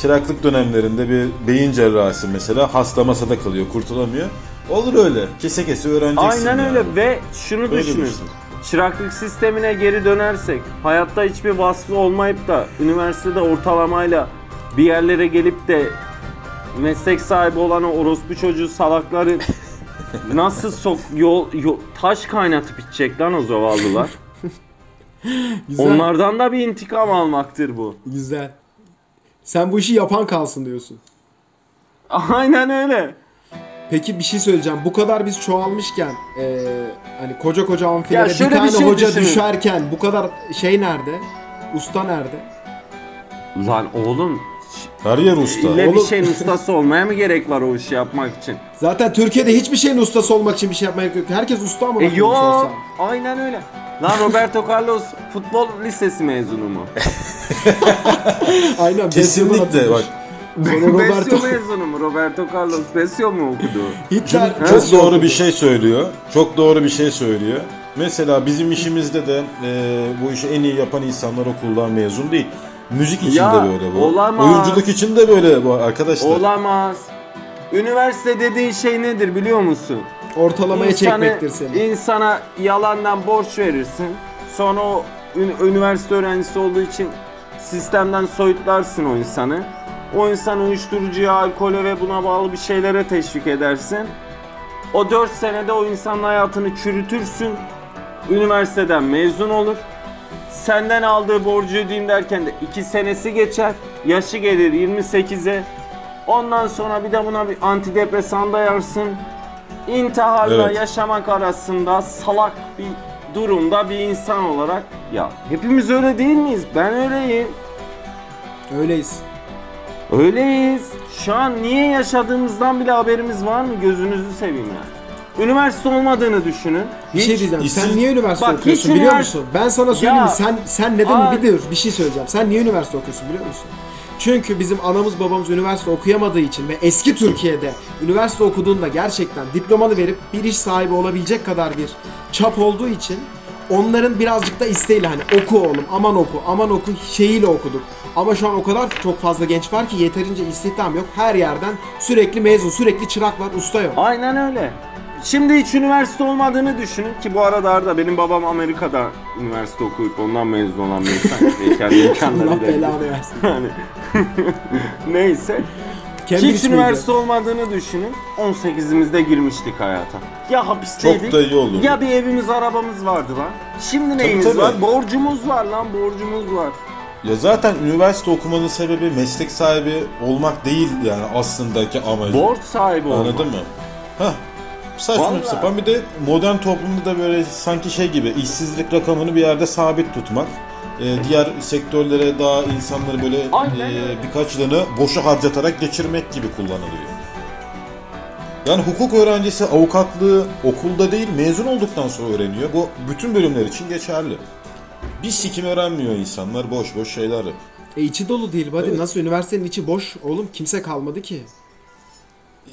Speaker 2: Çıraklık dönemlerinde bir beyin cerrahisi mesela hasta masada kalıyor, kurtulamıyor. Olur öyle. Kese kese öğreneceksin
Speaker 3: Aynen
Speaker 2: yani.
Speaker 3: öyle ve şunu
Speaker 2: Öyle
Speaker 3: düşünün.
Speaker 2: düşün.
Speaker 3: Çıraklık sistemine geri dönersek hayatta hiçbir vasfı olmayıp da üniversitede ortalamayla bir yerlere gelip de meslek sahibi olan o orospu çocuğu salakları nasıl sok yol, yol taş kaynatıp içecek lan o zavallılar.
Speaker 4: Güzel.
Speaker 3: Onlardan da bir intikam almaktır bu.
Speaker 4: Güzel. Sen bu işi yapan kalsın diyorsun.
Speaker 3: Aynen öyle.
Speaker 4: Peki bir şey söyleyeceğim. Bu kadar biz çoğalmışken eee, hani koca koca amfilere bir
Speaker 3: şöyle bir
Speaker 4: tane
Speaker 3: şey
Speaker 4: hoca
Speaker 3: düşünün.
Speaker 4: düşerken bu kadar şey nerede? Usta nerede?
Speaker 3: Lan oğlum
Speaker 2: Her yer usta.
Speaker 3: ille bir
Speaker 4: Oğlum-
Speaker 3: şeyin ustası olmaya mı gerek var o işi yapmak için?
Speaker 4: Zaten Türkiye'de hiçbir şeyin ustası olmak için bir şey yapmaya gerek yok. Herkes usta mı?
Speaker 3: E yok. Aynen öyle. Lan Roberto Carlos futbol lisesi mezunu mu?
Speaker 4: Aynen.
Speaker 2: Kesinlikle bak.
Speaker 4: Sonra
Speaker 3: Besyo
Speaker 4: Roberto
Speaker 3: mezunu mu? Roberto Carlos Besyo mu okudu?
Speaker 4: Hitler
Speaker 2: Çok
Speaker 4: Besyo
Speaker 2: doğru
Speaker 4: okudu.
Speaker 2: bir şey söylüyor. Çok doğru bir şey söylüyor. Mesela bizim işimizde de e, bu işi en iyi yapan insanlar okuldan mezun değil. Müzik için
Speaker 3: Ya,
Speaker 2: de böyle bu.
Speaker 3: olamaz.
Speaker 2: Oyunculuk için de böyle bu arkadaşlar.
Speaker 3: Olamaz. Üniversite dediğin şey nedir biliyor musun?
Speaker 4: Ortalamaya çekmektir seni.
Speaker 3: insana yalandan borç verirsin. Sonra o ün- üniversite öğrencisi olduğu için sistemden soyutlarsın o insanı. O insanı uyuşturucuya, alkole ve buna bağlı bir şeylere teşvik edersin. O 4 senede o insanın hayatını çürütürsün. Üniversiteden mezun olur. Senden aldığı borcu ödeyeyim derken de 2 senesi geçer. Yaşı gelir 28'e. Ondan sonra bir de buna bir antidepresan dayarsın. İntiharla
Speaker 2: Evet.
Speaker 3: yaşamak arasında salak bir durumda bir insan olarak ya hepimiz öyle değil miyiz? Ben öyleyim.
Speaker 4: Öyleyiz.
Speaker 3: Öyleyiz. Şu an niye yaşadığımızdan bile haberimiz var mı? Gözünüzü seveyim yani. Üniversite olmadığını düşünün.
Speaker 4: Bir şey diyeceğim.
Speaker 2: işsiz-
Speaker 4: Sen niye üniversite
Speaker 3: Bak, hiç
Speaker 4: okuyorsun biliyor
Speaker 3: ünivers-
Speaker 4: musun? Ben sana söyleyeyim
Speaker 3: Ya-
Speaker 4: mi? Sen sen neden
Speaker 3: Aa.
Speaker 4: bir dur bir şey söyleyeceğim. Sen niye üniversite okuyorsun biliyor musun? Çünkü bizim anamız babamız üniversite okuyamadığı için ve eski Türkiye'de üniversite okuduğunda gerçekten diplomanı verip bir iş sahibi olabilecek kadar bir çap olduğu için onların birazcık da isteğiyle hani oku oğlum aman oku aman oku şeyiyle okuduk. Ama şu an o kadar çok fazla genç var ki yeterince istihdam yok. Her yerden sürekli mezun, sürekli çırak var, usta yok.
Speaker 3: Aynen öyle. Şimdi hiç üniversite olmadığını düşünün ki bu arada Arda benim babam Amerika'da üniversite okuyup ondan mezun olan bir insan. Kendi
Speaker 4: Allah
Speaker 3: imkanlarıyla.
Speaker 4: belanı versin.
Speaker 3: Yani Neyse.
Speaker 4: Cambridge
Speaker 3: Hiç
Speaker 4: miydi?
Speaker 3: üniversite olmadığını düşünün. 18'imizde girmiştik hayata. Ya hapisteydik.
Speaker 2: Çok da iyi olur.
Speaker 3: Ya bir evimiz arabamız vardı lan. Şimdi neyimiz
Speaker 2: tabii.
Speaker 3: var? Borcumuz var lan borcumuz var.
Speaker 2: Ya zaten üniversite okumanın sebebi meslek sahibi olmak değil yani aslındaki amacı.
Speaker 3: Borç sahibi olmak.
Speaker 2: Anladın mı? Hah. Saçma
Speaker 3: Vallahi.
Speaker 2: sapan bir de modern toplumda da böyle sanki şey gibi işsizlik rakamını bir yerde sabit tutmak. E, diğer sektörlere daha insanları böyle e, birkaç yılını boşa harcatarak geçirmek gibi kullanılıyor. Yani hukuk öğrencisi avukatlığı okulda değil mezun olduktan sonra öğreniyor. Bu bütün bölümler için geçerli. Bir sikim öğrenmiyor insanlar boş boş şeyler.
Speaker 4: E içi dolu değil buddy.
Speaker 2: Evet.
Speaker 4: Nasıl üniversitenin içi boş oğlum kimse kalmadı ki.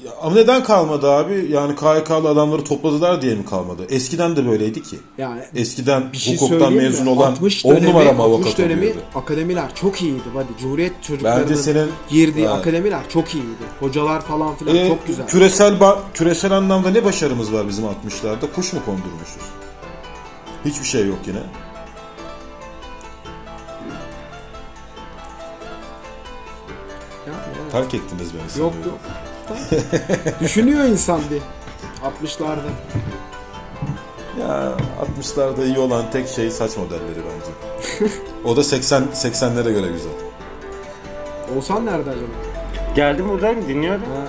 Speaker 2: Ya, ama neden kalmadı abi? Yani KHK'lı adamları topladılar diye mi kalmadı? Eskiden de böyleydi ki.
Speaker 4: Yani
Speaker 2: Eskiden
Speaker 4: bir şey
Speaker 2: hukuktan
Speaker 4: söyleyeyim mi?
Speaker 2: mezun olan
Speaker 4: 60
Speaker 2: 10
Speaker 4: dönemi,
Speaker 2: numara mı
Speaker 4: 60
Speaker 2: avukat
Speaker 4: dönemi
Speaker 2: oluyordu?
Speaker 4: akademiler çok iyiydi buddy. Cumhuriyet çocuklarının
Speaker 2: Bence senin
Speaker 4: girdiği
Speaker 2: Evet.
Speaker 4: akademiler çok iyiydi. Hocalar falan filan
Speaker 2: e,
Speaker 4: çok güzel.
Speaker 2: küresel ba- küresel anlamda ne başarımız var bizim 60'larda? Kuş mu kondurmuşuz? Hiçbir şey yok yine.
Speaker 4: Yapma ya.
Speaker 2: Terk ettiniz beni.
Speaker 4: Yok
Speaker 2: sanıyorum.
Speaker 4: yok. Düşünüyor insan bir. 60'larda.
Speaker 2: Ya 60'larda iyi olan tek şey saç modelleri bence. o da 80 80'lere göre güzel.
Speaker 4: Oğuzhan nerede acaba?
Speaker 3: Geldim buradayım dinliyorum.
Speaker 4: Ha.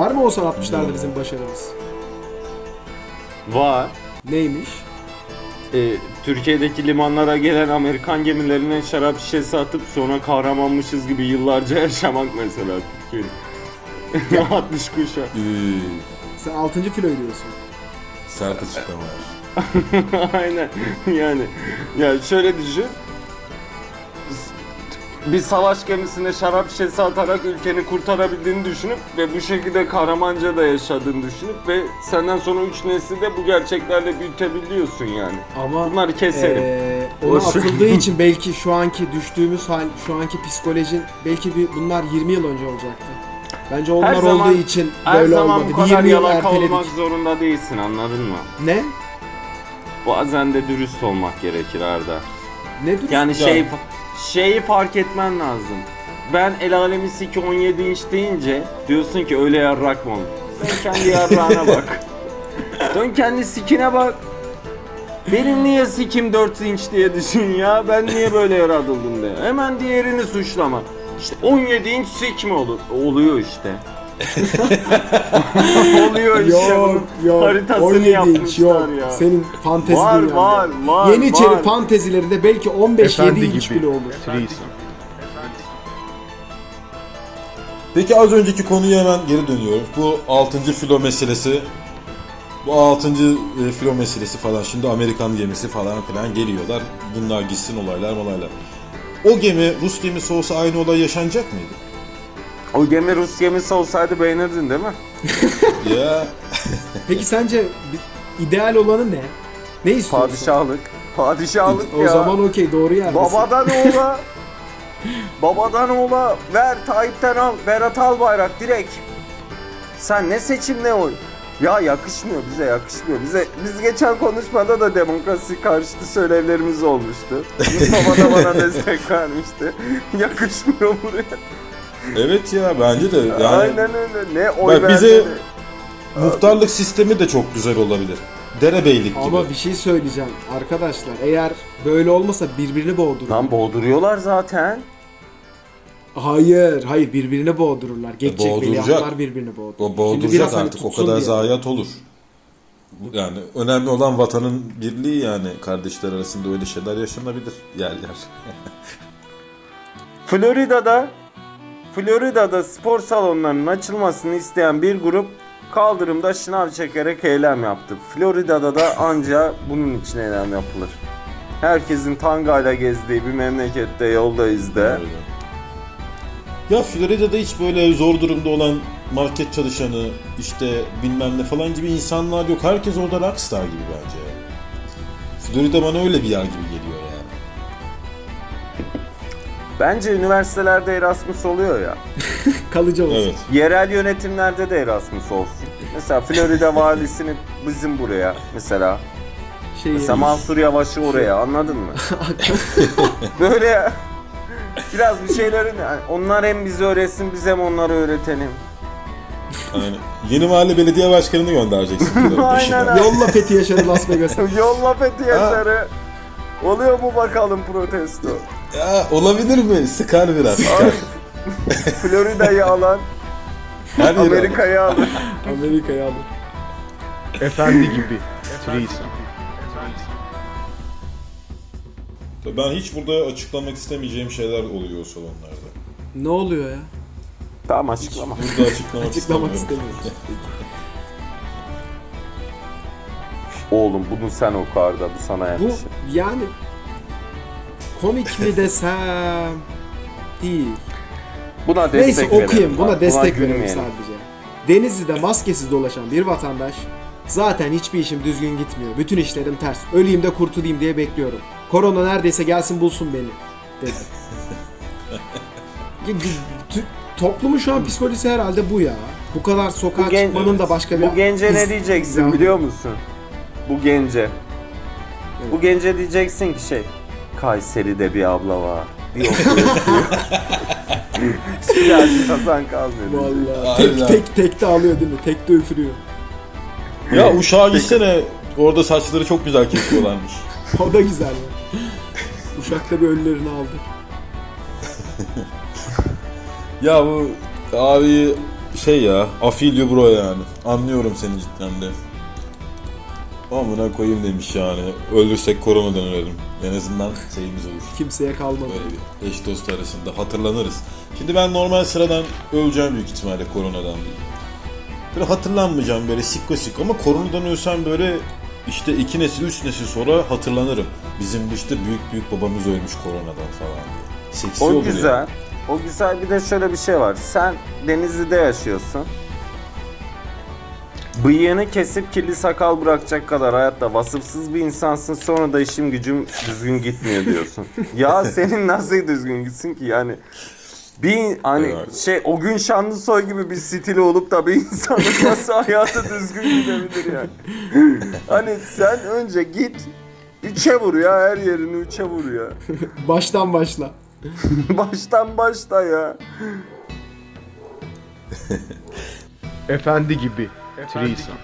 Speaker 4: Var mı Oğuzhan 60'larda bizim başarımız?
Speaker 3: Var.
Speaker 4: Neymiş?
Speaker 3: Ee, Türkiye'deki limanlara gelen Amerikan gemilerine şarap şişesi atıp sonra kahramanmışız gibi yıllarca yaşamak mesela Türkiye'de. 60 kuşa.
Speaker 2: Ee,
Speaker 4: Sen 6. filoyu diyorsun.
Speaker 2: sert açıklamalar.
Speaker 3: Aynen yani ya şöyle düşün bir savaş gemisine şarap şişesi atarak ülkeni kurtarabildiğini düşünüp ve bu şekilde kahramanca da yaşadığını düşünüp ve senden sonra 3 nesli de bu gerçeklerle büyütebiliyorsun yani.
Speaker 4: Ama
Speaker 3: Bunları keserim.
Speaker 4: Ee, ona
Speaker 3: Boş
Speaker 4: atıldığı için belki şu anki düştüğümüz hal, şu anki psikolojin belki bir bunlar 20 yıl önce olacaktı. Bence onlar
Speaker 3: Her zaman-
Speaker 4: olduğu için
Speaker 3: Her
Speaker 4: böyle
Speaker 3: zaman
Speaker 4: olmadı.
Speaker 3: bu kadar
Speaker 4: 20 yıl
Speaker 3: yalaka
Speaker 4: erteledik.
Speaker 3: olmak zorunda değilsin anladın mı?
Speaker 4: Ne?
Speaker 3: Bazen de dürüst olmak gerekir Arda.
Speaker 4: Ne dur?
Speaker 3: Yani
Speaker 2: Ya.
Speaker 3: şey şeyi fark etmen lazım. Ben el alemi siki 17 inç deyince diyorsun ki öyle yarrak mı olur? Dön kendi yarrağına bak. Dön kendi sikine bak. Benim niye sikim 4 inç diye düşün ya. Ben niye böyle yaratıldım diye. Hemen diğerini suçlama. İşte 17 inç sik mi olur? Oluyor işte. Oluyor işte.
Speaker 4: Yok
Speaker 3: bunun
Speaker 4: yok.
Speaker 3: Haritasını
Speaker 4: 17 inç
Speaker 3: yapmışlar ya.
Speaker 4: Senin fantezi
Speaker 3: Var
Speaker 4: dünyanda.
Speaker 3: var var.
Speaker 4: Yeniçeri
Speaker 3: var.
Speaker 4: fantezilerinde belki 15-7
Speaker 1: Efendi
Speaker 4: inç
Speaker 1: gibi.
Speaker 4: bile olur.
Speaker 1: Threesome.
Speaker 2: Peki az önceki konuya hemen geri dönüyoruz. Bu 6. filo meselesi bu 6. e, filo meselesi falan şimdi Amerikan gemisi falan filan geliyorlar. Bunlar gitsin olaylar olaylar. O gemi Rus gemisi olsa aynı olay yaşanacak mıydı?
Speaker 3: O gemi Rus gemisi olsaydı beğenirdin değil mi?
Speaker 2: ya
Speaker 4: Peki sence bi- ideal olanı ne? Ne istiyorsun?
Speaker 3: Padişahlık. Padişahlık
Speaker 4: O
Speaker 3: ya.
Speaker 4: zaman okey doğru yerdesin.
Speaker 3: Babadan oğula. Babadan oğula ver Tayyip'ten al. Berat Albayrak direkt. Sen ne seçim ne oy? Ya yakışmıyor bize yakışmıyor. Bize biz geçen konuşmada da demokrasi karşıtı söylevlerimiz olmuştu. Mustafa da bana destek vermişti. yakışmıyor buraya.
Speaker 2: Evet ya bence de yani
Speaker 3: Aynen öyle. Ne oy
Speaker 2: Bak
Speaker 3: verdi.
Speaker 2: bize- muhtarlık sistemi de çok güzel olabilir. Derebeylik gibi.
Speaker 4: Ama bir şey söyleyeceğim arkadaşlar. Eğer böyle olmasa birbirini boğdurur.
Speaker 3: Lan boğduruyorlar zaten.
Speaker 4: Hayır, hayır birbirini boğdururlar. Geçecek
Speaker 2: boğduracak.
Speaker 4: veliahtlar birbirini boğdurur.
Speaker 2: O
Speaker 4: Şimdi
Speaker 2: boğduracak
Speaker 4: biraz hani
Speaker 2: artık o kadar
Speaker 4: diye.
Speaker 2: zayiat olur. Yani önemli olan vatanın birliği yani kardeşler arasında öyle şeyler yaşanabilir yer yer.
Speaker 3: Florida'da Florida'da spor salonlarının açılmasını isteyen bir grup kaldırımda şınav çekerek eylem yaptı. Florida'da da anca bunun için eylem yapılır. Herkesin tangayla gezdiği bir memlekette yoldayız de.
Speaker 2: Ya Florida'da hiç böyle zor durumda olan market çalışanı işte bilmem ne falan gibi insanlar yok. Herkes orada rockstar gibi bence. Florida bana öyle bir yer gibi geliyor
Speaker 3: Bence üniversitelerde Erasmus oluyor ya.
Speaker 4: Kalıcı olsun.
Speaker 2: Evet.
Speaker 3: Yerel yönetimlerde de Erasmus olsun. Mesela Florida valisini bizim buraya mesela.
Speaker 4: Şey,
Speaker 3: Mesela Mansur Yavaş'ı oraya anladın mı? Böyle biraz bir şeylerin yani onlar hem bizi öğretsin biz hem onları öğretelim.
Speaker 2: Aynen. Yeni mahalle belediye başkanını göndereceksin.
Speaker 3: Aynen.
Speaker 4: Yolla Fethi Yaşar'ı Las Vegas'a.
Speaker 3: Yolla Fethi Yaşar'ı. Oluyor mu bakalım protesto?
Speaker 2: Ya olabilir mi? Sıkar biraz. Sıkar.
Speaker 3: Florida'yı alan
Speaker 2: Her yeri alır.
Speaker 3: Amerika'yı alır.
Speaker 4: Amerika'ya aldı.
Speaker 1: Efendi gibi. Threesome.
Speaker 2: Ben hiç burada açıklamak istemeyeceğim şeyler oluyor o salonlarda.
Speaker 4: Ne oluyor ya?
Speaker 3: Tamam açıklama.
Speaker 2: Burada açıklamak,
Speaker 4: Açıklamak
Speaker 2: istemiyorum.
Speaker 3: Oğlum bunu sen oku Arda. Bu sana
Speaker 4: Bu
Speaker 3: yakışır.
Speaker 4: yani komik mi desem değil.
Speaker 3: Buna destek
Speaker 4: Neyse
Speaker 3: verelim.
Speaker 4: okuyayım. Buna
Speaker 3: Bak,
Speaker 4: destek verelim sadece. Denizli'de maskesiz dolaşan bir vatandaş zaten hiçbir işim düzgün gitmiyor. Bütün işlerim ters. Öleyim de kurtulayım diye bekliyorum. Korona neredeyse gelsin bulsun beni dedi. Toplumun şu an psikolojisi herhalde bu ya. Bu kadar sokağa
Speaker 3: Bu gen-
Speaker 4: çıkmanın da başka bir...
Speaker 3: Bu gence ne diyeceksin biliyor musun? Bu gence. Bu gence diyeceksin ki şey. Kayseri'de bir abla var. Bir okuyor. Hiçbir yerde kazan kalmıyor.
Speaker 4: Vallahi.
Speaker 2: Aynen.
Speaker 4: Tek tek tek de alıyor değil mi? Tek de üfürüyor.
Speaker 2: Ya Uşak'a gitsene. Orada saçları çok güzel kesiyorlarmış.
Speaker 4: O da güzel. ya. Uşak'ta bir ölülerini aldı.
Speaker 2: Ya bu abi şey ya afilyo bro yani. Anlıyorum seni cidden de. Amına koyayım demiş yani. Öldürsek koronadan ölelim. En azından şeyimiz olur.
Speaker 4: Kimseye kalmadı.
Speaker 2: Böyle bir eş dost arasında hatırlanırız. Şimdi ben normal sıradan öleceğim büyük ihtimalle koronadan. Böyle hatırlanmayacağım böyle sikko sikko ama koronadan ölsem böyle işte iki nesil üç nesil sonra hatırlanırım. Bizim işte büyük büyük babamız ölmüş koronadan falan diye. Seksi
Speaker 3: O güzel.
Speaker 2: ya.
Speaker 3: O güzel bir de şöyle bir şey var. Sen Denizli'de yaşıyorsun. Bıyığını kesip kirli sakal bırakacak kadar hayatta vasıfsız bir insansın. Sonra da işim gücüm düzgün gitmiyor diyorsun. ya senin nasıl düzgün gitsin ki yani? Bir hani
Speaker 2: Evet.
Speaker 3: şey o gün Şanlısoy gibi bir stili olup da bir insanın nasıl hayatı düzgün gidebilir yani? hani sen önce git üçe vur ya her yerini üçe vur ya.
Speaker 4: Baştan başla.
Speaker 3: Baştan başla ya.
Speaker 1: Efendi gibi. Threesome.